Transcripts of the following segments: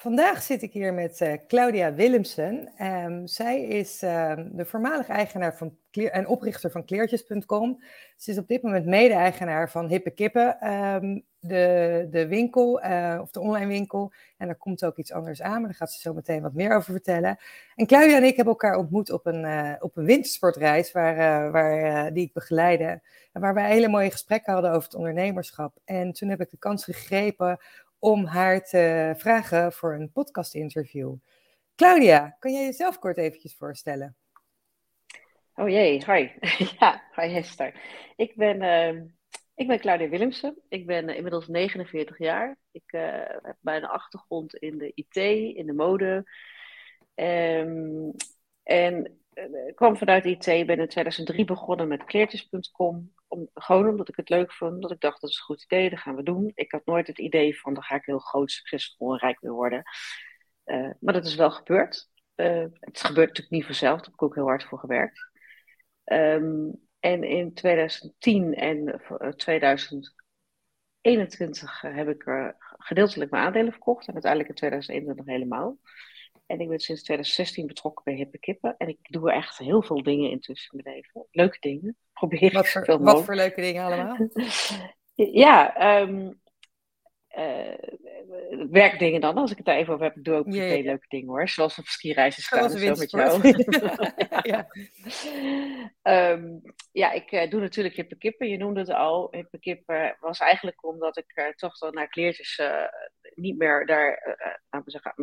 Vandaag zit ik hier met uh, Claudia Willemsen. Um, zij is um, de voormalige eigenaar van en oprichter van kleertjes.com. Ze is op dit moment mede-eigenaar van Hippe Kippen, um, de, de winkel, uh, of de online winkel. En daar komt ook iets anders aan, maar daar gaat ze zo meteen wat meer over vertellen. En Claudia en ik hebben elkaar ontmoet op een, uh, op een wintersportreis waar, waar, die ik begeleide. En waar wij hele mooie gesprekken hadden over het ondernemerschap. En toen heb ik de kans gegrepen om haar te vragen voor een podcast-interview. Claudia, kan jij jezelf kort eventjes voorstellen? Oh jee, hi. ja, hi Hester. Ik ben, uh, ik ben Claudia Willemsen. Ik ben uh, inmiddels 49 jaar. Ik uh, heb bijna achtergrond in de IT, in de mode. Um, en ik kwam vanuit IT, ben in 2003 begonnen met kleertjes.com. Om, gewoon omdat ik het leuk vond, dat ik dacht dat is een goed idee, dat gaan we doen. Ik had nooit het idee van, dan ga ik heel groot, succesvol en rijk mee worden. Uh, maar dat is wel gebeurd. Uh, het gebeurt natuurlijk niet vanzelf, daar heb ik ook heel hard voor gewerkt. Um, en in 2010 en 2021 heb ik gedeeltelijk mijn aandelen verkocht en uiteindelijk in 2021 helemaal. En ik ben sinds 2016 betrokken bij Hippe Kippen. En ik doe echt heel veel dingen intussen in mijn leven. Leuke dingen. Probeer wat voor, veel Wat voor leuke dingen allemaal? ja, um, uh, werkdingen dan, als ik het daar even over heb. Ik doe ook ja. leuke dingen hoor. Zoals op skireizen en zo met jou. ja, um, ja, ik uh, doe natuurlijk Hippe Kippen. Je noemde het al. Hippe Kippen was eigenlijk omdat ik uh, toch dan naar kleertjes niet meer daar we zeggen,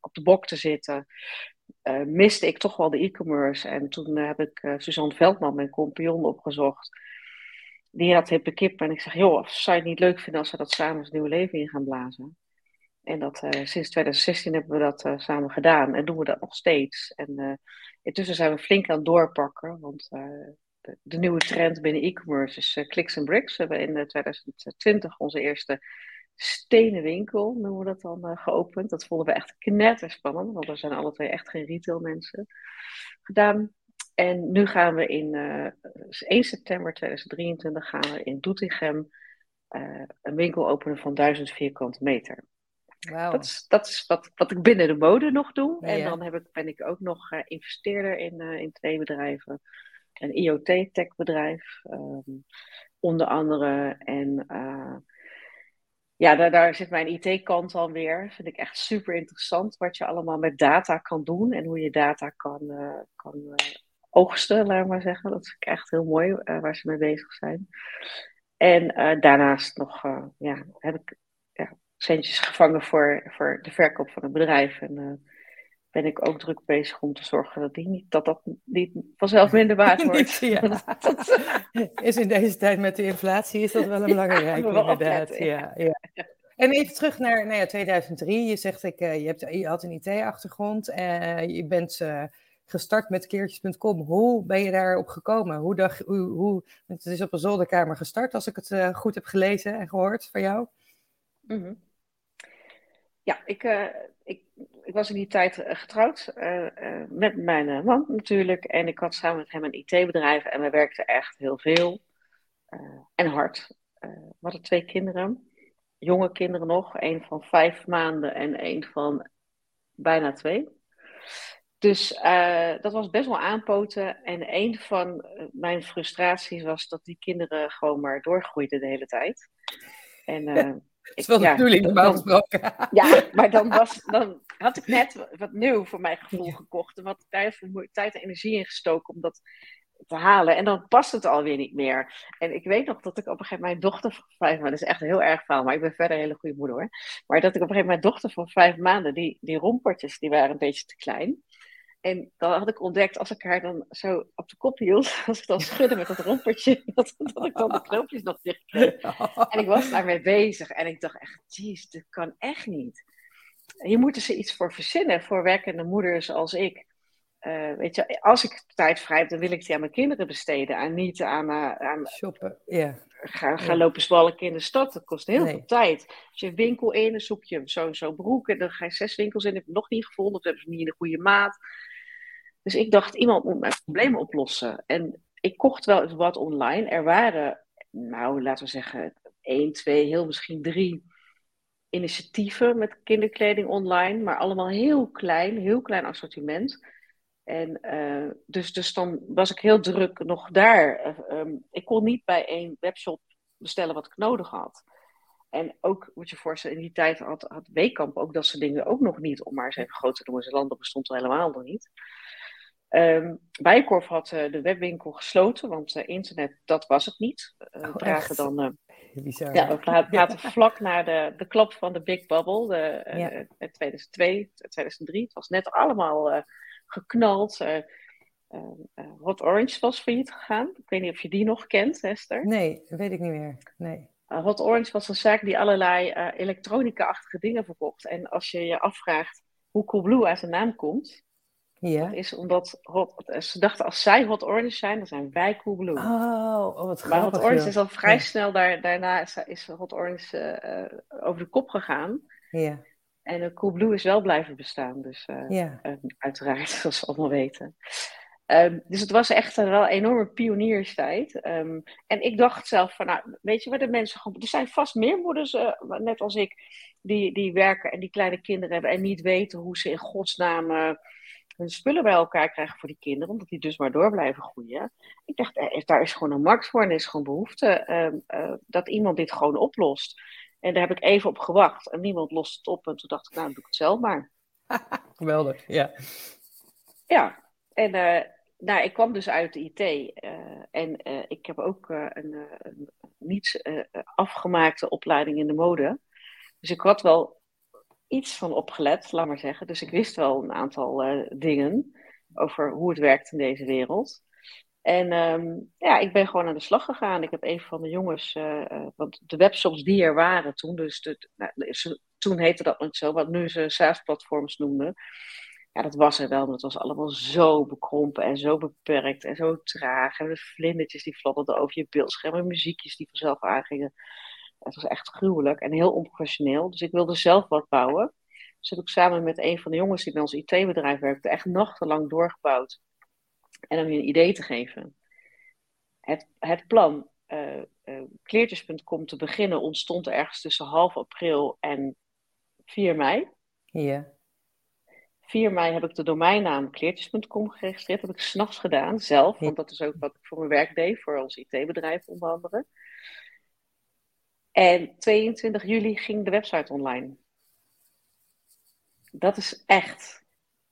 op de bok te zitten, miste ik toch wel de e-commerce. En toen heb ik Suzanne Veldman, mijn compagnon, opgezocht. Die had hippe kip. En ik zeg, joh, zou je het niet leuk vinden als we dat samen een nieuw leven in gaan blazen? En dat, sinds 2016 hebben we dat samen gedaan. En doen we dat nog steeds. En intussen zijn we flink aan het doorpakken. Want de, de, nieuwe trend binnen e-commerce is clicks and bricks. We hebben in 2020 onze eerste stenen winkel, noemen we dat dan, geopend. Dat vonden we echt knetterspannend, want we zijn alle twee echt geen retailmensen gedaan. En nu gaan we in uh, eh, 1 september 2023 gaan we in Doetinchem uh, een winkel openen van 1000 vierkante meter. Wow. Dat is, dat is wat, wat ik binnen de mode nog doe. Ja, en dan heb ik, ben ik ook nog investeerder in, in twee bedrijven. Een IoT-tech bedrijf, um, onder andere. En ja, daar, daar zit mijn IT-kant dan weer. Vind ik echt super interessant wat je allemaal met data kan doen en hoe je data kan, uh, kan uh, oogsten, laat maar zeggen. Dat vind ik echt heel mooi uh, waar ze mee bezig zijn. En daarnaast nog ja, heb ik ja, centjes gevangen voor, voor de verkoop van het bedrijf. En ben ik ook druk bezig om te zorgen dat die niet, dat, dat niet vanzelf minder waard wordt. ja. is in deze tijd met de inflatie is dat wel een belangrijke, ja, inderdaad. Ja, ja. En even terug naar nou ja, 2003. Je zegt, ik, je, hebt, je had een IT-achtergrond en je bent gestart met keertjes.com. Hoe ben je daarop gekomen? Hoe, dacht, hoe, hoe, het is op een zolderkamer gestart, als ik het goed heb gelezen en gehoord van jou. -hmm. Ja, ik, ik ik was in die tijd eh, getrouwd met mijn man natuurlijk. En ik had samen met hem een IT-bedrijf en we werkten echt heel veel en hard. we hadden twee kinderen, jonge kinderen nog. een van vijf maanden en een van bijna twee. Dus dat was best wel aanpoten. En een van mijn frustraties was dat die kinderen gewoon maar doorgroeiden de hele tijd. En dat is wel de bedoeling, normaal gesproken. Ja, maar dan, was, dan had ik net wat nieuw voor mijn gevoel gekocht. En wat tijd, tijd en energie ingestoken om dat te halen. En dan past het alweer niet meer. En ik weet nog dat ik op een gegeven moment mijn dochter van vijf maanden, dat is echt een heel erg verhaal, maar ik ben verder een hele goede moeder hoor. Maar dat ik op een gegeven moment mijn dochter van vijf maanden, die, die rompertjes, die waren een beetje te klein. En dan had ik ontdekt, als ik haar dan zo op de kop hield, als ik dan schudde met dat rompertje, dat, dat ik dan de knoopjes nog dicht kreeg. En ik was daarmee bezig en ik dacht echt, jeez, dat kan echt niet. Hier moeten ze iets voor verzinnen, voor werkende moeders als ik. Uh, weet je, als ik tijd vrij heb, dan wil ik die aan mijn kinderen besteden. En niet aan, uh, aan shoppen. Yeah. Gaan, gaan lopen zwalken in de stad. Dat kost heel nee. veel tijd. Als je een winkel in, dan zoek je zo zo broek. En dan ga je zes winkels in. Heb je nog niet gevonden. Of hebben ze niet in de goede maat. Dus ik dacht, iemand moet mijn problemen oplossen. En ik kocht wel eens wat online. Er waren, nou, laten we zeggen, één, twee, heel misschien drie initiatieven met kinderkleding online, maar allemaal heel klein, heel klein assortiment. En uh, dus, dus dan was ik heel druk nog daar. Um, ik kon niet bij één webshop bestellen wat ik nodig had. En ook, moet je voorstellen, in die tijd had, had Weekamp ook dat soort dingen ook nog niet. Om maar eens even groot te noemen. Zalando bestond al helemaal nog niet. Um, Bijenkorf had uh, de webwinkel gesloten, want uh, internet, dat was het niet. Uh, oh, we dragen dan... Bizar. Ja, we praten vlak na de, de klap van de Big Bubble, de, ja. 2002, 2003. Het was net allemaal geknald. Hot Orange was failliet gegaan. Ik weet niet of je die nog kent, Hester. Nee, dat weet ik niet meer. Nee. Hot Orange was een zaak die allerlei elektronica-achtige dingen verkocht. En als je je afvraagt hoe Coolblue uit de naam komt... Ja. Dat is omdat hot, ze dachten als zij hot orange zijn, dan zijn wij Coolblue. Oh, oh wat grappig. Maar hot orange is al vrij snel daar, daarna is, is hot orange uh, over de kop gegaan. Ja. En uh, Coolblue is wel blijven bestaan, dus uh, ja. uiteraard, zoals we allemaal weten. Um, dus het was echt een wel enorme pionierstijd. Um, en ik dacht zelf van, nou, weet je waar de mensen gewoon... Er zijn vast meer moeders, net als ik, die, die werken en die kleine kinderen hebben... en niet weten hoe ze in godsnaam hun spullen bij elkaar krijgen voor die kinderen, omdat die dus maar door blijven groeien. Ik dacht, eh, daar is gewoon een markt voor en er is gewoon behoefte ehm, eh, dat iemand dit gewoon oplost. En daar heb ik even op gewacht en niemand lost het op. En toen dacht ik, nou, dan doe ik het zelf maar. Geweldig, ja. Ja, en uh, nou, ik kwam dus uit de IT. en ik heb ook een, een niet afgemaakte opleiding in de mode. Dus ik had wel iets van opgelet, laat maar zeggen. Dus ik wist wel een aantal uh, dingen over hoe het werkt in deze wereld. En um, ja, ik ben gewoon aan de slag gegaan. Ik heb een van de jongens, uh, want de webshops die er waren toen, dus nou, toen heette dat nog zo, wat nu ze SaaS-platforms noemden. Ja, dat was er wel, maar het was allemaal zo bekrompen en zo beperkt en zo traag. En de vlindertjes die fladderden over je beeldscherm en muziekjes die vanzelf aangingen. Het was echt gruwelijk en heel onprofessioneel. Dus ik wilde zelf wat bouwen. Dus heb ik samen met een van de jongens die bij ons IT-bedrijf werkte, echt nachtenlang doorgebouwd. En om je een idee te geven. Het, het plan uh, uh, kleertjes.com te beginnen ontstond ergens tussen half april en 4 mei. Ja. 4 mei heb ik de domeinnaam kleertjes.com geregistreerd. Dat heb ik s'nachts gedaan, zelf. Want dat is ook wat ik voor mijn werk deed, voor ons IT-bedrijf onder andere. En 22 juli ging de website online. Dat is echt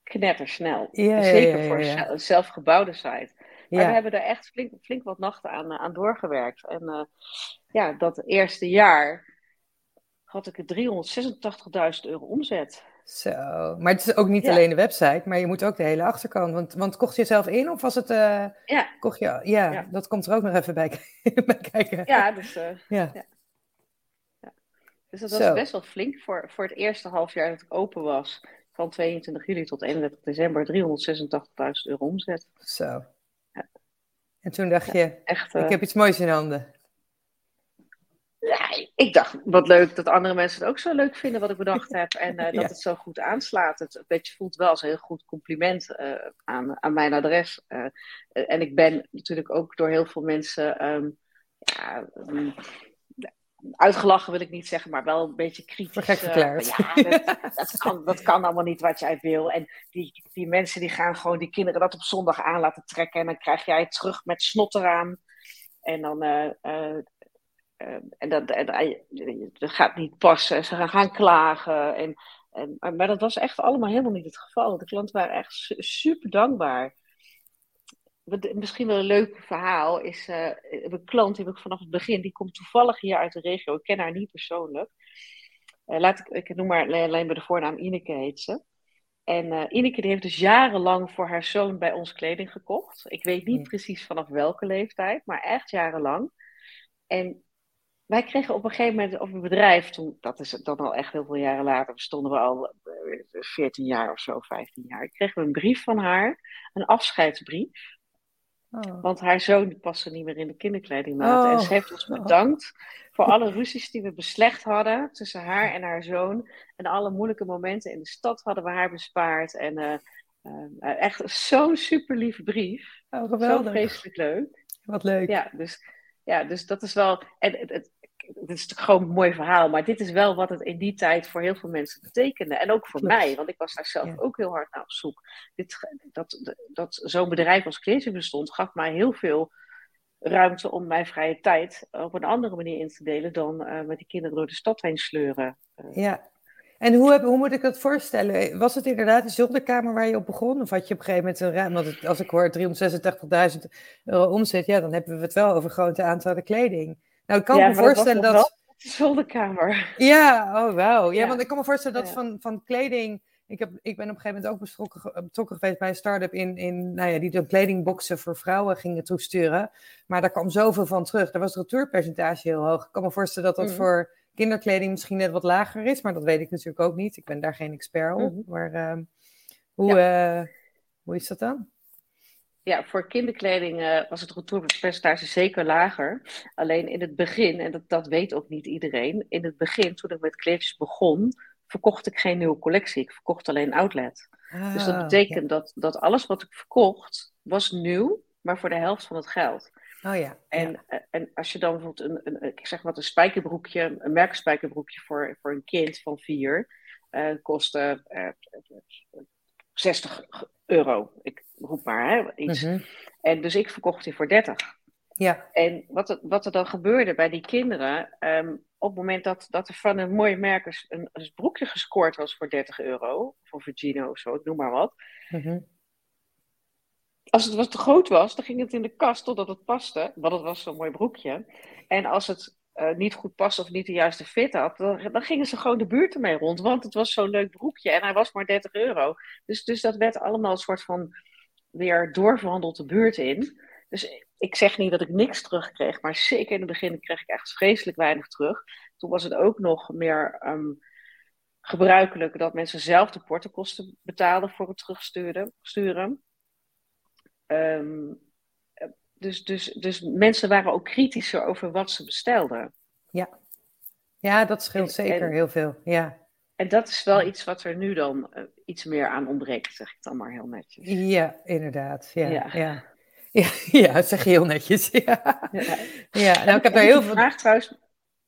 knettersnel. Ja, Zeker ja, ja, voor een zelfgebouwde site. Maar we hebben er echt flink, flink wat nachten aan, aan doorgewerkt. En uh, ja, dat eerste jaar had ik 386.000 euro omzet. Zo, maar het is ook niet alleen de website, maar je moet ook de hele achterkant. Want, want kocht je zelf in of was het. Uh, ja. Kocht je, ja, dat komt er ook nog even bij, bij kijken. Ja, dus. Uh, ja. Dus dat was best wel flink voor, voor het eerste half jaar dat ik open was. Van 22 juli tot 31 december 386.000 euro omzet. Zo. Ja. En toen dacht je, echt, ik eh, heb iets moois in handen. Ja, ik dacht, wat leuk dat andere mensen het ook zo leuk vinden wat ik bedacht heb. En uh, dat het zo goed aanslaat. Het beetje voelt wel als een heel goed compliment uh, aan, aan mijn adres. Uh, en ik ben natuurlijk ook door heel veel mensen um, ja, um, uitgelachen wil ik niet zeggen, maar wel een beetje kritisch. Gek verklaard. ja, dat, dat, kan, dat kan allemaal niet wat jij wil. En die, die mensen die gaan gewoon die kinderen dat op zondag aan laten trekken. En dan krijg jij het terug met snot eraan. En dan... Uh, uh, uh, en dat, dat gaat niet passen. Ze gaan, gaan klagen. En, en, maar dat was echt allemaal helemaal niet het geval. De klanten waren echt super dankbaar misschien wel een leuk verhaal is, uh, een klant die heb ik vanaf het begin, die komt toevallig hier uit de regio, ik ken haar niet persoonlijk. Uh, laat ik, ik noem maar alleen bij de voornaam Ineke heet ze. En uh, Ineke die heeft dus jarenlang voor haar zoon bij ons kleding gekocht. Ik weet niet precies vanaf welke leeftijd, maar echt jarenlang. En wij kregen op een gegeven moment op een bedrijf, toen, dat is dan al echt heel veel jaren later, stonden we al 14 jaar of zo, 15 jaar, kregen we een brief van haar, een afscheidsbrief. Oh. Want haar zoon paste niet meer in de kinderkledingmaat. Oh. En ze heeft ons bedankt voor alle ruzies die we beslecht hadden tussen haar en haar zoon. En alle moeilijke momenten in de stad hadden we haar bespaard. En uh, uh, echt zo'n super lieve brief. Oh, geweldig. Zo vreselijk leuk. Wat leuk. Ja, dus, ja, dus dat is wel. En het, het, het is natuurlijk gewoon een mooi verhaal, maar dit is wel wat het in die tijd voor heel veel mensen betekende. En ook voor mij, want ik was daar zelf ook heel hard naar op zoek. Dit, dat dat zo'n bedrijf als Cleartje bestond, gaf mij heel veel ruimte om mijn vrije tijd op een andere manier in te delen dan uh, met die kinderen door de stad heen sleuren. Ja, en hoe, heb, hoe moet ik dat voorstellen? Was het inderdaad een zolderkamer waar je op begon? Of had je op een gegeven moment een ruim, want als ik hoor 386.000 euro omzet, ja, dan hebben we het wel over grote aantallen kleding. Nou, ik kan me voorstellen dat. dat... Zolderkamer. Ja, oh wauw. Ja, want ik kan me voorstellen dat van, van kleding. Ik, heb, ik ben op een gegeven moment ook betrokken, geweest bij een start-up in, in, nou ja, die de kledingboxen voor vrouwen gingen toesturen. Maar daar kwam zoveel van terug. Daar was het retourpercentage heel hoog. Ik kan me voorstellen dat dat mm. voor kinderkleding misschien net wat lager is, maar dat weet ik natuurlijk ook niet. Ik ben daar geen expert op. Mhm. Maar ehm, hoe, eh, hoe is dat dan? Ja, voor kinderkleding uh, was het retourpercentage zeker lager. Alleen in het begin, en dat, dat weet ook niet iedereen, in het begin, toen ik met kleedjes begon, verkocht ik geen nieuwe collectie. Ik verkocht alleen outlet. dus dat ah, betekent dat, dat alles wat ik verkocht, was nieuw, maar voor de helft van het geld. Oh ja. En, eh, en als je dan bijvoorbeeld een, een, ik zeg wat een spijkerbroekje, een merkspijkerbroekje voor, voor een kind van vier, uh, kostte uh, 60 euro. Ik roep maar hè, iets. Mhm. En dus ik verkocht die voor 30. Ja. En wat er, wat er dan gebeurde bij die kinderen, um, op het moment dat, dat er van een mooie merk een, een broekje gescoord was voor 30 euro, voor Virgino of zo, noem maar wat. Mm als het wat te groot was, dan ging het in de kast totdat het paste. Want het was zo'n mooi broekje. En als het uh, niet goed paste of niet de juiste fit had, dan, gingen ze gewoon de buurt ermee rond. Want het was zo'n leuk broekje en hij was maar 30 euro. Dus, dus dat werd allemaal een soort van weer doorverhandeld de buurt in. Dus ik zeg niet dat ik niks terugkreeg, maar zeker in het begin kreeg ik echt vreselijk weinig terug. Toen was het ook nog meer um, gebruikelijk dat mensen zelf de portokosten betaalden voor het terugsturen. Dus, dus, dus mensen waren ook kritischer over wat ze bestelden. Ja, ja dat scheelt zeker heel veel. Ja. En dat is wel iets wat er nu dan uh, iets meer aan ontbreekt, zeg ik dan maar heel netjes. Ja, inderdaad. Ja, ja. ja. ja, ja dat zeg je heel netjes. Ja, ja. ja. nou, ik heb daar heel veel. Vraag trouwens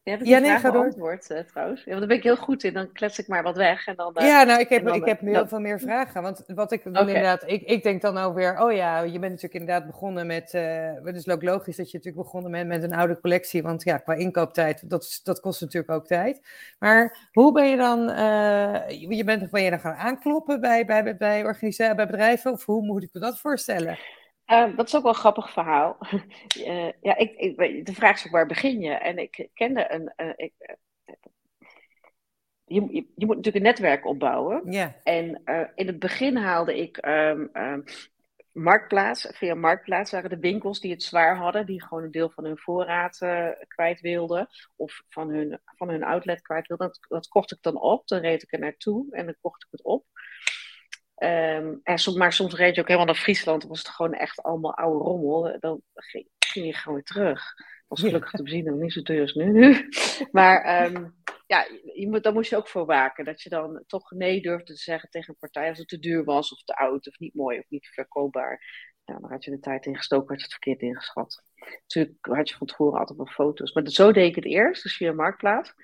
ja, heb ja, nee, ga beantwoord uh, trouwens. Ja, want daar ben ik heel goed in. Dan klets ik maar wat weg. En dan, uh, ja, nou, ik heb, ik heb heel veel meer vragen. Want wat ik dan inderdaad... Ik, ik denk dan nou weer... Oh ja, je bent natuurlijk inderdaad begonnen met... Uh, het is ook logisch dat je natuurlijk begonnen bent met een oude collectie. Want ja, qua inkooptijd, dat, dat kost natuurlijk ook tijd. Maar hoe ben je dan... je bent, ben je dan gaan aankloppen bij, bij, bij, bij, bij bedrijven? Of hoe moet ik me dat voorstellen? Uh, dat is ook wel een grappig verhaal. uh, ja, ik, ik, de vraag is waar begin je? En ik kende een. Uh, ik, je, je, je, moet natuurlijk een netwerk opbouwen. Yeah. En in het begin haalde ik um, um, Marktplaats. Via Marktplaats waren de winkels die het zwaar hadden, die gewoon een deel van hun voorraad kwijt wilden. Of van hun, van hun outlet kwijt wilden. Dat, dat kocht ik dan op, dan reed ik er naartoe en dan kocht ik het op. Um, en maar soms reed je ook helemaal naar Friesland. Dan was het gewoon echt allemaal oude rommel. Dan ging, je gewoon weer terug. was gelukkig te zien dat niet zo duur als nu. maar um, ja, je moet, daar moest je ook voor waken. Dat je dan toch nee durfde te zeggen tegen een partij als het te duur was, of te oud, of niet mooi, of niet verkoopbaar. Nou, dan had je de tijd ingestoken, had je het verkeerd ingeschat. Natuurlijk had je van tevoren altijd wel foto's. Maar zo deed ik het eerst, dus via Marktplaats.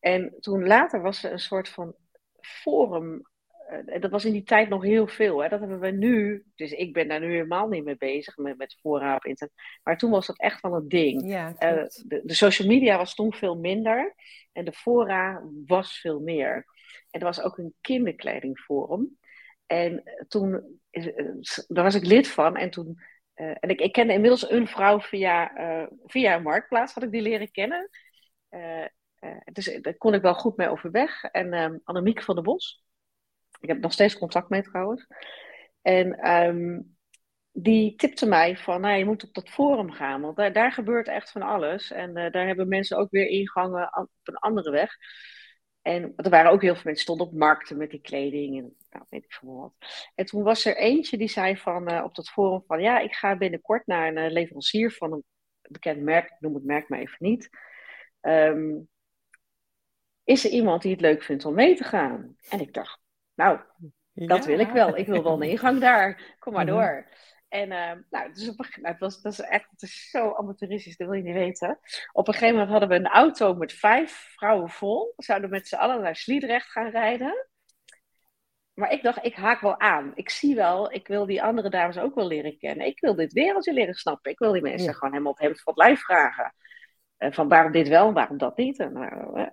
En toen later was er een soort van forum uh, dat was in die tijd nog heel veel. Hè? Dat hebben we nu. Dus ik ben daar nu helemaal niet mee bezig met, met voorraad internet. Maar toen was dat echt wel een ding. Ja, uh, de, de, social media was toen veel minder. En de fora was veel meer. En er was ook een kinderkledingforum. En toen, daar was ik lid van. En toen. Uh, en ik, ik kende inmiddels een vrouw via, via een marktplaats, had ik die leren kennen. dus daar kon ik wel goed mee overweg. En um, Annemiek van der Bos. Ik heb nog steeds contact mee trouwens. En um, die tipte mij van, nou, je moet op dat forum gaan, want daar, daar gebeurt echt van alles. En uh, daar hebben mensen ook weer ingangen op een andere weg. En er waren ook heel veel mensen stonden op markten met die kleding en nou, weet ik veel wat. En toen was er eentje die zei van, uh, op dat forum van, ja, ik ga binnenkort naar een uh, leverancier van een bekend merk, ik noem het merk maar even niet. Um, is er iemand die het leuk vindt om mee te gaan? En ik dacht, nou, dat wil ik wel. Ik wil wel een ingang daar. Kom maar mhm. door. En uh, nou, dus op een, nou, het, was, dat is echt het is zo amateuristisch, dat wil je niet weten. Op een gegeven moment hadden we een auto met vijf vrouwen vol. We zouden met z'n allen naar Sliedrecht gaan rijden. Maar ik dacht, ik haak wel aan. Ik zie wel, ik wil die andere dames ook wel leren kennen. Ik wil dit wereldje leren snappen. Ik wil die mensen gewoon helemaal op hem van het lijf vragen. Uh, van waarom dit wel, waarom dat niet. En, uh,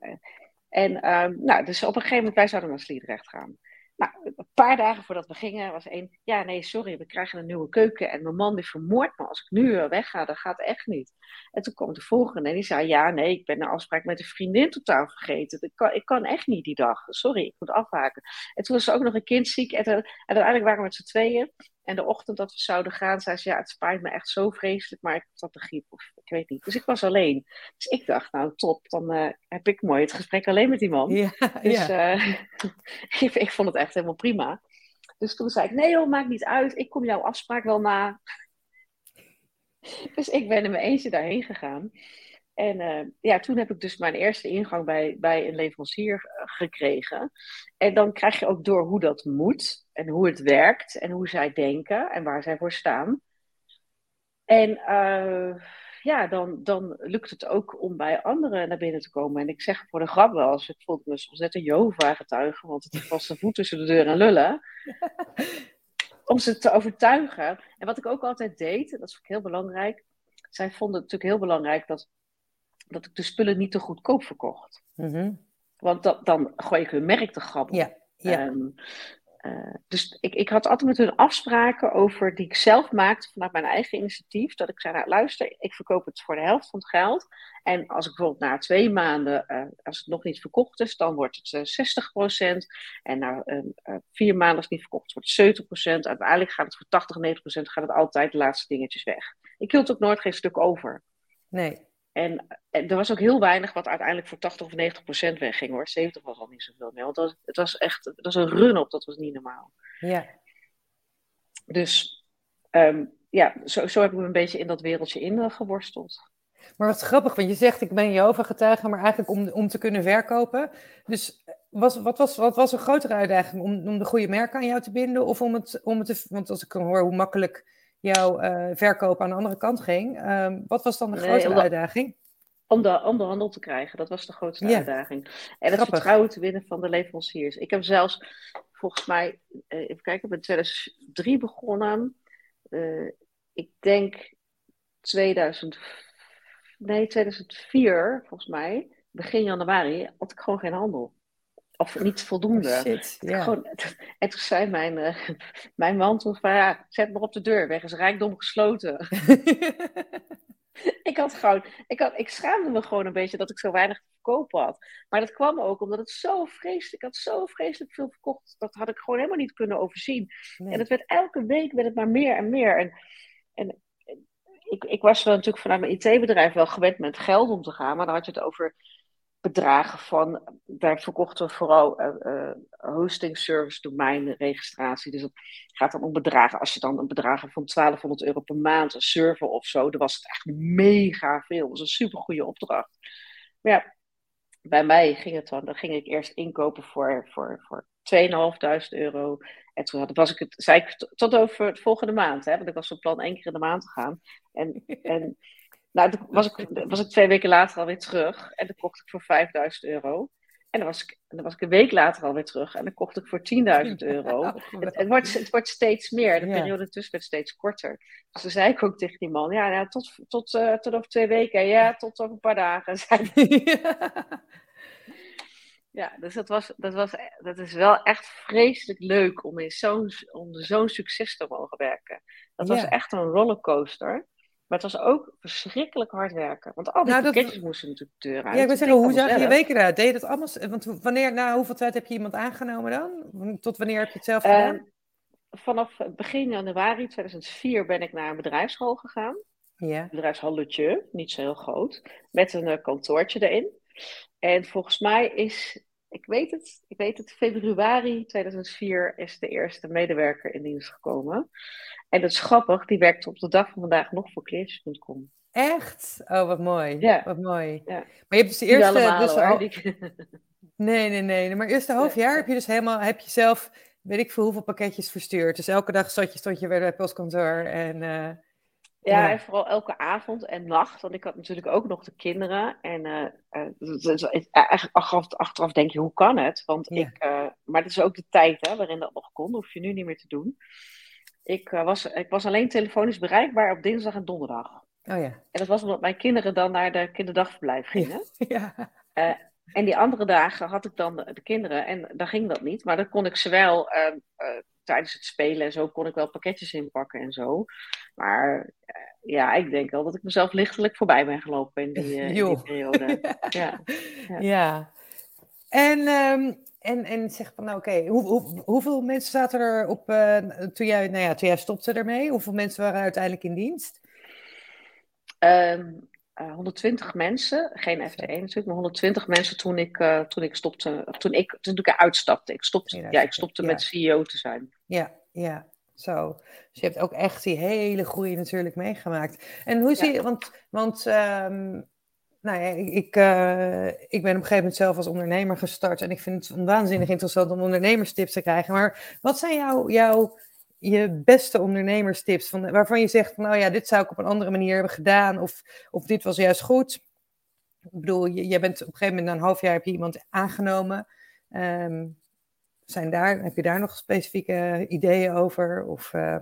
en um, nou, dus op een gegeven moment, wij zouden naar Sliedrecht gaan. Nou, een paar dagen voordat we gingen was één, ja nee, sorry, we krijgen een nieuwe keuken en mijn man die vermoordt me. Als ik nu wegga, dan gaat echt niet. En toen kwam de volgende en die zei, ja nee, ik ben een afspraak met een vriendin totaal vergeten. Ik kan, ik kan echt niet die dag, sorry, ik moet afhaken. En toen was er ook nog een kind ziek en, en uiteindelijk waren we met z'n tweeën. En de ochtend dat we zouden gaan, zei ze, ja, het spijt me echt zo vreselijk, maar ik had de griep of ik weet niet. Dus ik was alleen. Dus ik dacht, nou top, dan uh, heb ik mooi het gesprek alleen met die man. Ja, dus ja. Uh, ik, ik, vond het echt helemaal prima. Dus toen zei ik, nee joh, maakt niet uit, ik kom jouw afspraak wel na. dus ik ben in mijn eentje daarheen gegaan. En uh, ja, toen heb ik dus mijn eerste ingang bij, bij een leverancier gekregen. En dan krijg je ook door hoe dat moet en hoe het werkt en hoe zij denken en waar zij voor staan. En uh, ja, dan, dan lukt het ook om bij anderen naar binnen te komen. En ik zeg voor de grap wel, als ik voelde me soms net een Jehovah-getuige, want het was de voet tussen de deur en lullen. om ze te overtuigen. En wat ik ook altijd deed, dat is ook heel belangrijk. Zij vonden het natuurlijk heel belangrijk dat, dat ik de spullen niet te goedkoop verkocht. Mm Want dat, dan gooi ik hun merk te grabbel. Ja, ja. Um, uh, dus ik, ik had altijd met hun afspraken over die ik zelf maakte vanuit mijn eigen initiatief. Dat ik zei, nou luister, ik verkoop het voor de helft van het geld. En als ik bijvoorbeeld na twee maanden, uh, als het nog niet verkocht is, dan wordt het uh, 60%. En na uh, vier maanden als het niet verkocht wordt het 70%. Uiteindelijk gaat het voor 80, 90% gaat het altijd de laatste dingetjes weg. Ik hield ook nooit geen stuk over. Nee. En, er was ook heel weinig wat uiteindelijk voor 80 of 90 procent wegging hoor. 70 was al niet zoveel meer. Want het was echt het was een run op, dat was niet normaal. Ja. Dus um, ja, zo, zo heb ik me een beetje in dat wereldje ingeworsteld. Maar wat grappig, want je zegt ik ben Jehovah-getuige, maar eigenlijk om, om te kunnen verkopen. Dus was, wat, was, wat was een grotere uitdaging? Om, om de goede merken aan jou te binden? Of om het, om het te, want als ik hoor hoe makkelijk jouw uh, verkoop aan de andere kant ging. Um, wat was dan de nee, grootste uitdaging? Om de, om de handel te krijgen, dat was de grootste uitdaging. En het vertrouwen te winnen van de leveranciers. Ik heb zelfs, volgens mij, uh, even kijken, ik ben in 2003 begonnen. Uh, ik denk 2000, nee, 2004, volgens mij, begin januari, had ik gewoon geen handel of niet voldoende. Oh, shit. Gewoon, en toen zei mijn, uh, mijn man toen van ja, zet maar op de deur, weg is rijkdom gesloten. ik had gewoon, ik, had, ik schaamde me gewoon een beetje dat ik zo weinig te verkopen had. Maar dat kwam ook omdat het zo vreselijk, ik had zo vreselijk veel verkocht, dat had ik gewoon helemaal niet kunnen overzien. Nee. En het werd elke week werd het maar meer en meer. En, en ik, ik was wel natuurlijk vanuit mijn IT-bedrijf wel gewend met geld om te gaan, maar dan had je het over bedragen van, daar verkochten we vooral uh, hosting service domeinregistratie. Dus het gaat dan om bedragen. Als je dan een bedrag van 1200 euro per maand, een server of zo, dan was het echt mega veel. Dat was een super goede opdracht. Maar ja, bij mij ging het dan, dan ging ik eerst inkopen voor, voor, voor 2.500 euro. En toen had, was ik het, zei ik tot over de volgende maand, hè, want ik was van plan één keer in de maand te gaan. En, en nou, toen was ik, was ik twee weken later alweer terug. En dan kocht ik voor 5000 euro. En dan was, ik, dan was ik een week later alweer terug. En dan kocht ik voor 10.000 euro. het, het, wordt, het wordt steeds meer. De periode tussen werd steeds korter. Dus toen zei ik ook tegen die man: Ja, ja tot, tot, uh, tot over twee weken. Ja, tot over een paar dagen. ja, dus dat, was, dat, was, dat is wel echt vreselijk leuk om in zo'n zo'n succes te mogen werken. Dat was echt een rollercoaster. Maar het was ook verschrikkelijk hard werken. Want al die nou, pakketjes moesten natuurlijk de deur uit. Ja, ik wil zeggen, hoe zag je je weken eruit? Deed je dat allemaal? Want wanneer, na hoeveel tijd heb je iemand aangenomen dan? Tot wanneer heb je het zelf gedaan? Uh, vanaf begin januari 2004 ben ik naar een bedrijfsschool gegaan. Ja. Een bedrijfshalletje, niet zo heel groot. Met een uh, kantoortje erin. En volgens mij is, ik weet het, ik weet het, februari 2004 is de eerste medewerker in dienst gekomen. En dat is grappig, die werkt op de dag van vandaag nog voor kleertjes.com. Echt? Oh, wat mooi. Ja. Wat mooi. Ja. Maar je hebt dus de eerste... Allemaal, dus hoor, nee, nee, nee. Maar eerste half jaar heb je dus helemaal, heb je zelf weet ik veel hoeveel pakketjes verstuurd. Dus elke dag stond je, stond je weer bij het postkantoor en... Uh, ja, en vooral elke avond en nacht. Want ik had natuurlijk ook nog de kinderen. En uh, eigenlijk achteraf, achteraf, denk je, hoe kan het? Want ik, maar het is ook de tijd hè, waarin dat nog kon. hoef je nu niet meer te doen. Ik, was, ik was alleen telefonisch bereikbaar op dinsdag en donderdag. Oh ja. En dat was omdat mijn kinderen dan naar de kinderdagverblijf gingen. Ja. en die andere dagen had ik dan de, kinderen en dan ging dat niet. Maar dan kon ik ze wel tijdens het spelen en zo kon ik wel pakketjes inpakken en zo. Maar uh, ja, ik denk wel dat ik mezelf lichtelijk voorbij ben gelopen in die, uh, in die periode. ja. ja. ja. En, um, en, en zeg van, nou oké, hoe, hoe, hoeveel mensen zaten er op, uh, toen, jij, nou ja, toen jij stopte ermee? Hoeveel mensen waren uiteindelijk in dienst? Um, uh, 120 mensen, geen FT1 natuurlijk, maar 120 mensen toen ik, toen ik stopte, toen ik, toen ik uitstapte. Ik stopte, ja, ik stopte met CEO te zijn. Ja, ja, zo. Dus je hebt ook echt die hele groei natuurlijk meegemaakt. En hoe zie je, want, want um, nou ja, ik, uh, ik ben op een gegeven moment zelf als ondernemer gestart en ik vind het waanzinnig interessant om ondernemerstips te krijgen. Maar wat zijn jouw, jouw je beste ondernemerstips, van, waarvan je zegt, nou ja, dit zou ik op een andere manier hebben gedaan, of, of dit was juist goed. Ik bedoel, je, je bent op een gegeven moment, na een half jaar heb je iemand aangenomen. Um, zijn daar, heb je daar nog specifieke ideeën over? Of, uh...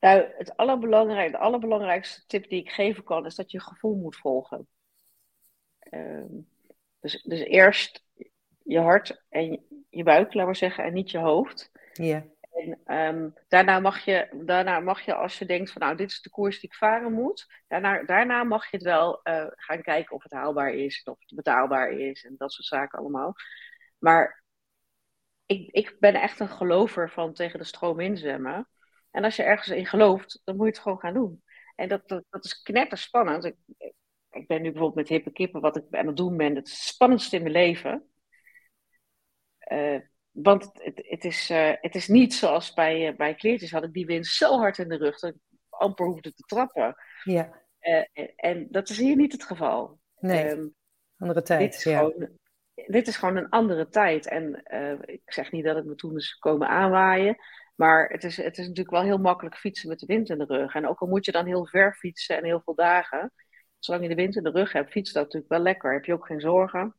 Nou, het allerbelangrijkste, de allerbelangrijkste tip die ik geven kan, is dat je gevoel moet volgen. Um, dus, dus eerst je hart en je buik, laten we zeggen, en niet je hoofd. Ja. En um, daarna, mag je, daarna mag je, als je denkt van nou, dit is de koers die ik varen moet, daarna, daarna mag je het wel uh, gaan kijken of het haalbaar is, of het betaalbaar is en dat soort zaken allemaal. Maar ik, ik ben echt een gelover van tegen de stroom inzwemmen. En als je ergens in gelooft, dan moet je het gewoon gaan doen. En dat, dat, dat is knetterspannend. Ik, ik ben nu bijvoorbeeld met hippe kippen, wat ik aan het doen ben, het spannendste in mijn leven. Uh, want het, het, is, uh, het is niet zoals bij, uh, bij kleertjes had ik die wind zo hard in de rug dat ik amper hoefde te trappen. Ja. En, en, dat is hier niet het geval. Nee, um, andere tijd. Dit is, ja. gewoon, dit is gewoon een andere tijd. En ik zeg niet dat het me toen is komen aanwaaien. Maar het is, het is natuurlijk wel heel makkelijk fietsen met de wind in de rug. En ook al moet je dan heel ver fietsen en heel veel dagen. Zolang je de wind in de rug hebt, fietst dat natuurlijk wel lekker. Heb je ook geen zorgen.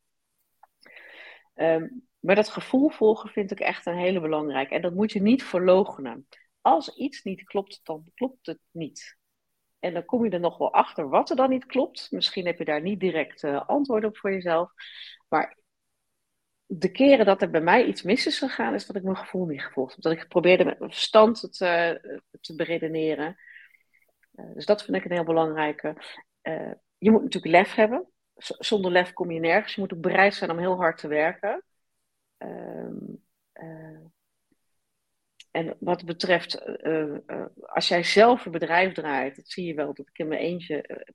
Um, maar dat gevoel volgen vind ik echt een hele belangrijke. En dat moet je niet verloochenen. Als iets niet klopt, dan klopt het niet. En dan kom je er nog wel achter wat er dan niet klopt. Misschien heb je daar niet direct uh, antwoord op voor jezelf. Maar de keren dat er bij mij iets mis is gegaan, is dat ik mijn gevoel niet gevolgd heb. Dat ik probeerde met mijn verstand te, te beredeneren. Uh, dus dat vind ik een heel belangrijke. Uh, je moet natuurlijk lef hebben. Zonder lef kom je nergens. Je moet ook bereid zijn om heel hard te werken. Uh, en wat betreft, als jij zelf een bedrijf draait, dat zie je wel dat ik in mijn eentje